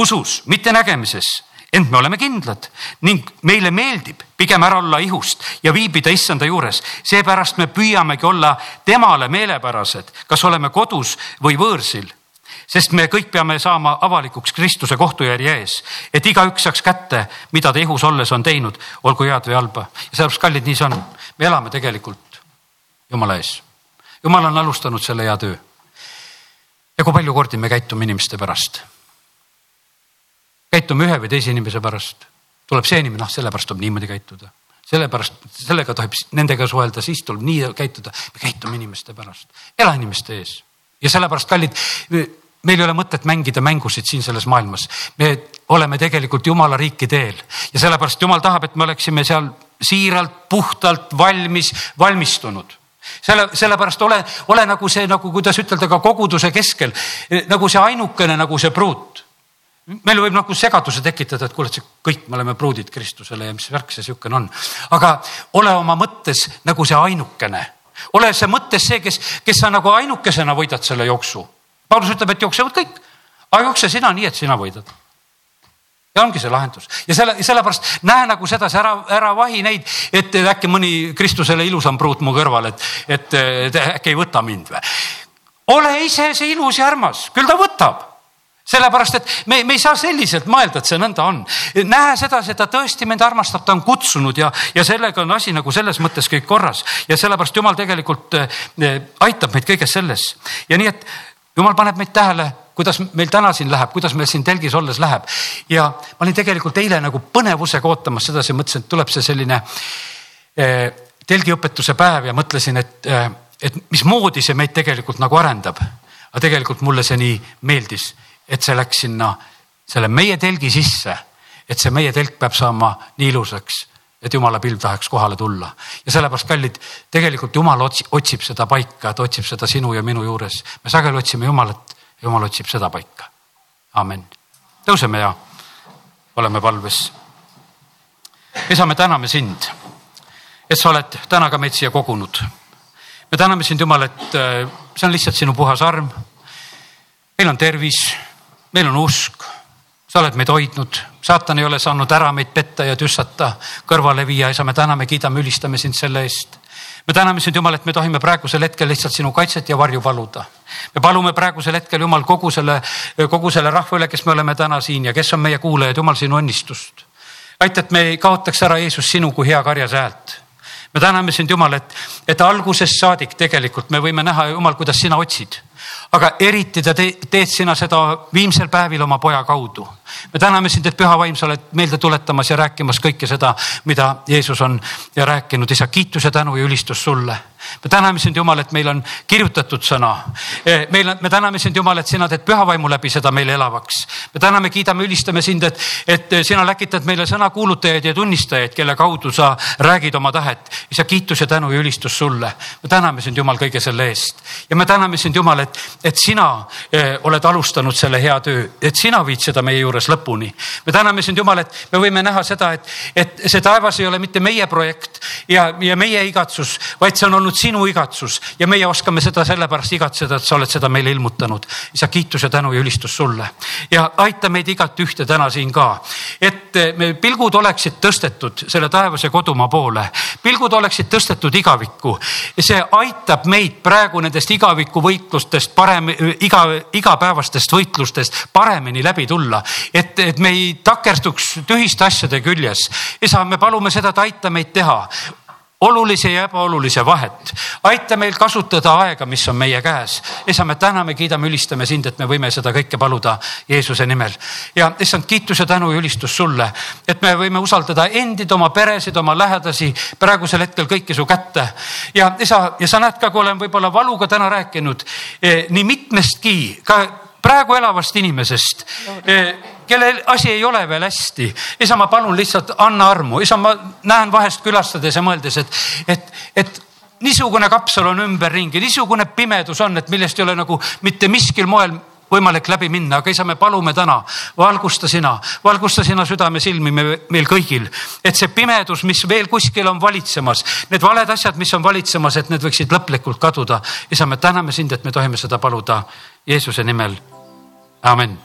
usus, mitte nägemises. Ent me oleme kindlad. Ning meile meeldib pigem ära olla ihust ja viibida issanda juures. seepärast me püüamegi olla temale meelepärased, kas oleme kodus või võõrsil sest me kõik peame saama avalikuks Kristuse kohtujärje ees, et igaüks saaks kätte, mida ta ihus olles on teinud, olgu head või halba. ja sellepärast, kallid, nii see on. me elame tegelikult Jumala ees. Jumal on alustanud selle hea töö. ja kui palju kordi me käitume inimeste pärast? käitume ühe või teise inimese pärast, tuleb see inimene, noh, sellepärast tuleb niimoodi käituda sellepärast, sellega tohib nendega suhelda, siis tuleb nii käituda. me käitume inimeste pärast, ela inimeste ees ja sellepärast, kallid, meil ei ole mõtet mängida mängusid siin selles maailmas. me oleme tegelikult jumala riiki teel ja sellepärast jumal tahab, et me oleksime seal siiralt, puhtalt valmis, valmistunud selle, sellepärast ole, ole nagu see, nagu kuidas ütelda ka koguduse keskel, nagu see ainukene, nagu see pruut. meil võib nagu segaduse tekitada, et kuule, et see kõik me oleme pruudid Kristusele ja mis värk see sihukene on. aga ole oma mõttes nagu see ainukene. ole see mõttes see, kes, kes sa nagu ainukesena võidad selle jooksu Paulus ütleb, et jooksevad kõik, aga jookse sina nii, et sina võidad. ja ongi see lahendus ja selle, sellepärast näe nagu sedasi, ära, ära vahi neid, et äkki mõni Kristusele ilusam pruut mu kõrval, et, et, et äkki ei võta mind või. ole ise see ilus ja armas, küll ta võtab sellepärast, et me, me ei saa selliselt mõelda, et see nõnda on. näe sedasi, et ta tõesti meid armastab, ta on kutsunud ja, ja sellega on asi nagu selles mõttes kõik korras ja sellepärast jumal tegelikult eh, aitab meid kõiges selles ja nii, et jumal paneb meid tähele, kuidas meil täna siin läheb, kuidas meil siin telgis olles läheb. ja ma olin tegelikult eile nagu põnevusega ootamas sedasi, mõtlesin, et tuleb see selline eh, telgiõpetuse päev ja mõtlesin, et eh,, et mismoodi see meid tegelikult nagu arendab. aga tegelikult mulle see nii meeldis, et see läks sinna selle meie telgi sisse et see meie telk peab saama nii ilusaks, et jumala pilv tahaks kohale tulla. ja sellepärast, kallid, tegelikult jumal otsi, otsib seda paika, ta otsib seda sinu ja minu juures. me sageli otsime Jumalat, jumal otsib seda paika. amen. tõuseme ja oleme palves. isa, me täname sind, et sa oled täna ka meid siia kogunud. me täname sind, Jumal, et äh, see on lihtsalt sinu puhas arm. meil on tervis, meil on usk, sa oled meid hoidnud, saatan ei ole saanud ära meid petta ja tüssata, kõrvale viia, isa, me täname, kiidame, ülistame sind selle eest. Me täname sind, Jumal, et me tohime praegusel hetkel lihtsalt sinu kaitset ja varju paluda. me palume praegusel hetkel, Jumal, kogu selle, kogu selle rahva üle, kes me oleme täna siin ja kes on meie kuulajad, Jumal, sinu õnnistust. aita, et me ei kaotaks ära, Jeesus, sinu kui hea karjas häält. Me täname sind, Jumal, et, et algusest saadik tegelikult me võime näha, Jumal, kuidas sina otsid aga eriti ta te, teed sina seda viimsel päevil oma poja kaudu. me täname sind, et püha vaim, sa oled meelde tuletamas ja rääkimas kõike seda, mida Jeesus on ja rääkinud. isa, kiituse, tänu ja ülistus sulle. Me täname sind, Jumal, et meil on kirjutatud sõna. E, meil on, me täname sind, Jumal, et sina teed püha vaimu läbi seda meile elavaks. me täname, kiidame, ülistame sind, et, et sina läkitad meile sõnakuulutajaid ja tunnistajaid, kelle kaudu sa räägid oma tahet. isa, kiitus ja tänu ja ülistus sulle. me täname sind, Jumal, kõige selle eest ja me täname sind, Jumal, et, et sina eh, oled alustanud selle hea töö, et sina viid seda meie juures lõpuni. me täname sind, Jumal, et me võime näha seda, et, et see taevas ei ole mitte meie projekt ja, ja meie igatsus, vaid see on olnud sinu igatsus ja meie oskame seda sellepärast igatseda, et sa oled seda meile ilmutanud. isa, kiitus ja tänu ja ülistus sulle ja aita meid igat ühte täna siin ka, et me pilgud oleksid tõstetud selle taevase kodumaa poole, pilgud oleksid tõstetud igavikku. see aitab meid praegu nendest igavikuvõitlustest parem, iga, igapäevastest võitlustest paremini läbi tulla. et, et me ei takerduks tühiste asjade küljes. isa, me palume seda, et aita meid teha olulise ja ebaolulise vahet. aita meil kasutada aega, mis on meie käes. isa, me täname, kiidame, ülistame sind, et me võime seda kõike paluda Jeesuse nimel. ja issand, kiitus ja tänu ja ülistus sulle, et me võime usaldada endid, oma peresid, oma lähedasi praegusel hetkel kõike su kätte. ja isa, ja sa näed ka, kui olen võib-olla valuga täna rääkinud eh, nii mitmestki ka praegu elavast inimesest, eh, kelle asi ei ole veel hästi. isa, ma palun lihtsalt anna armu, isa, ma näen vahest külastades ja mõeldes, et, et, et niisugune kapsel on ümberringi, niisugune pimedus on, et millest ei ole nagu mitte miskil moel võimalik läbi minna, aga isa, me palume täna, valgusta sina, valgusta sina südame silmi me, meil kõigil, et see pimedus, mis veel kuskil on valitsemas, need valed asjad, mis on valitsemas, et need võiksid lõplikult kaduda. isa, me täname sind, et me tohime seda paluda Jeesuse nimel. amin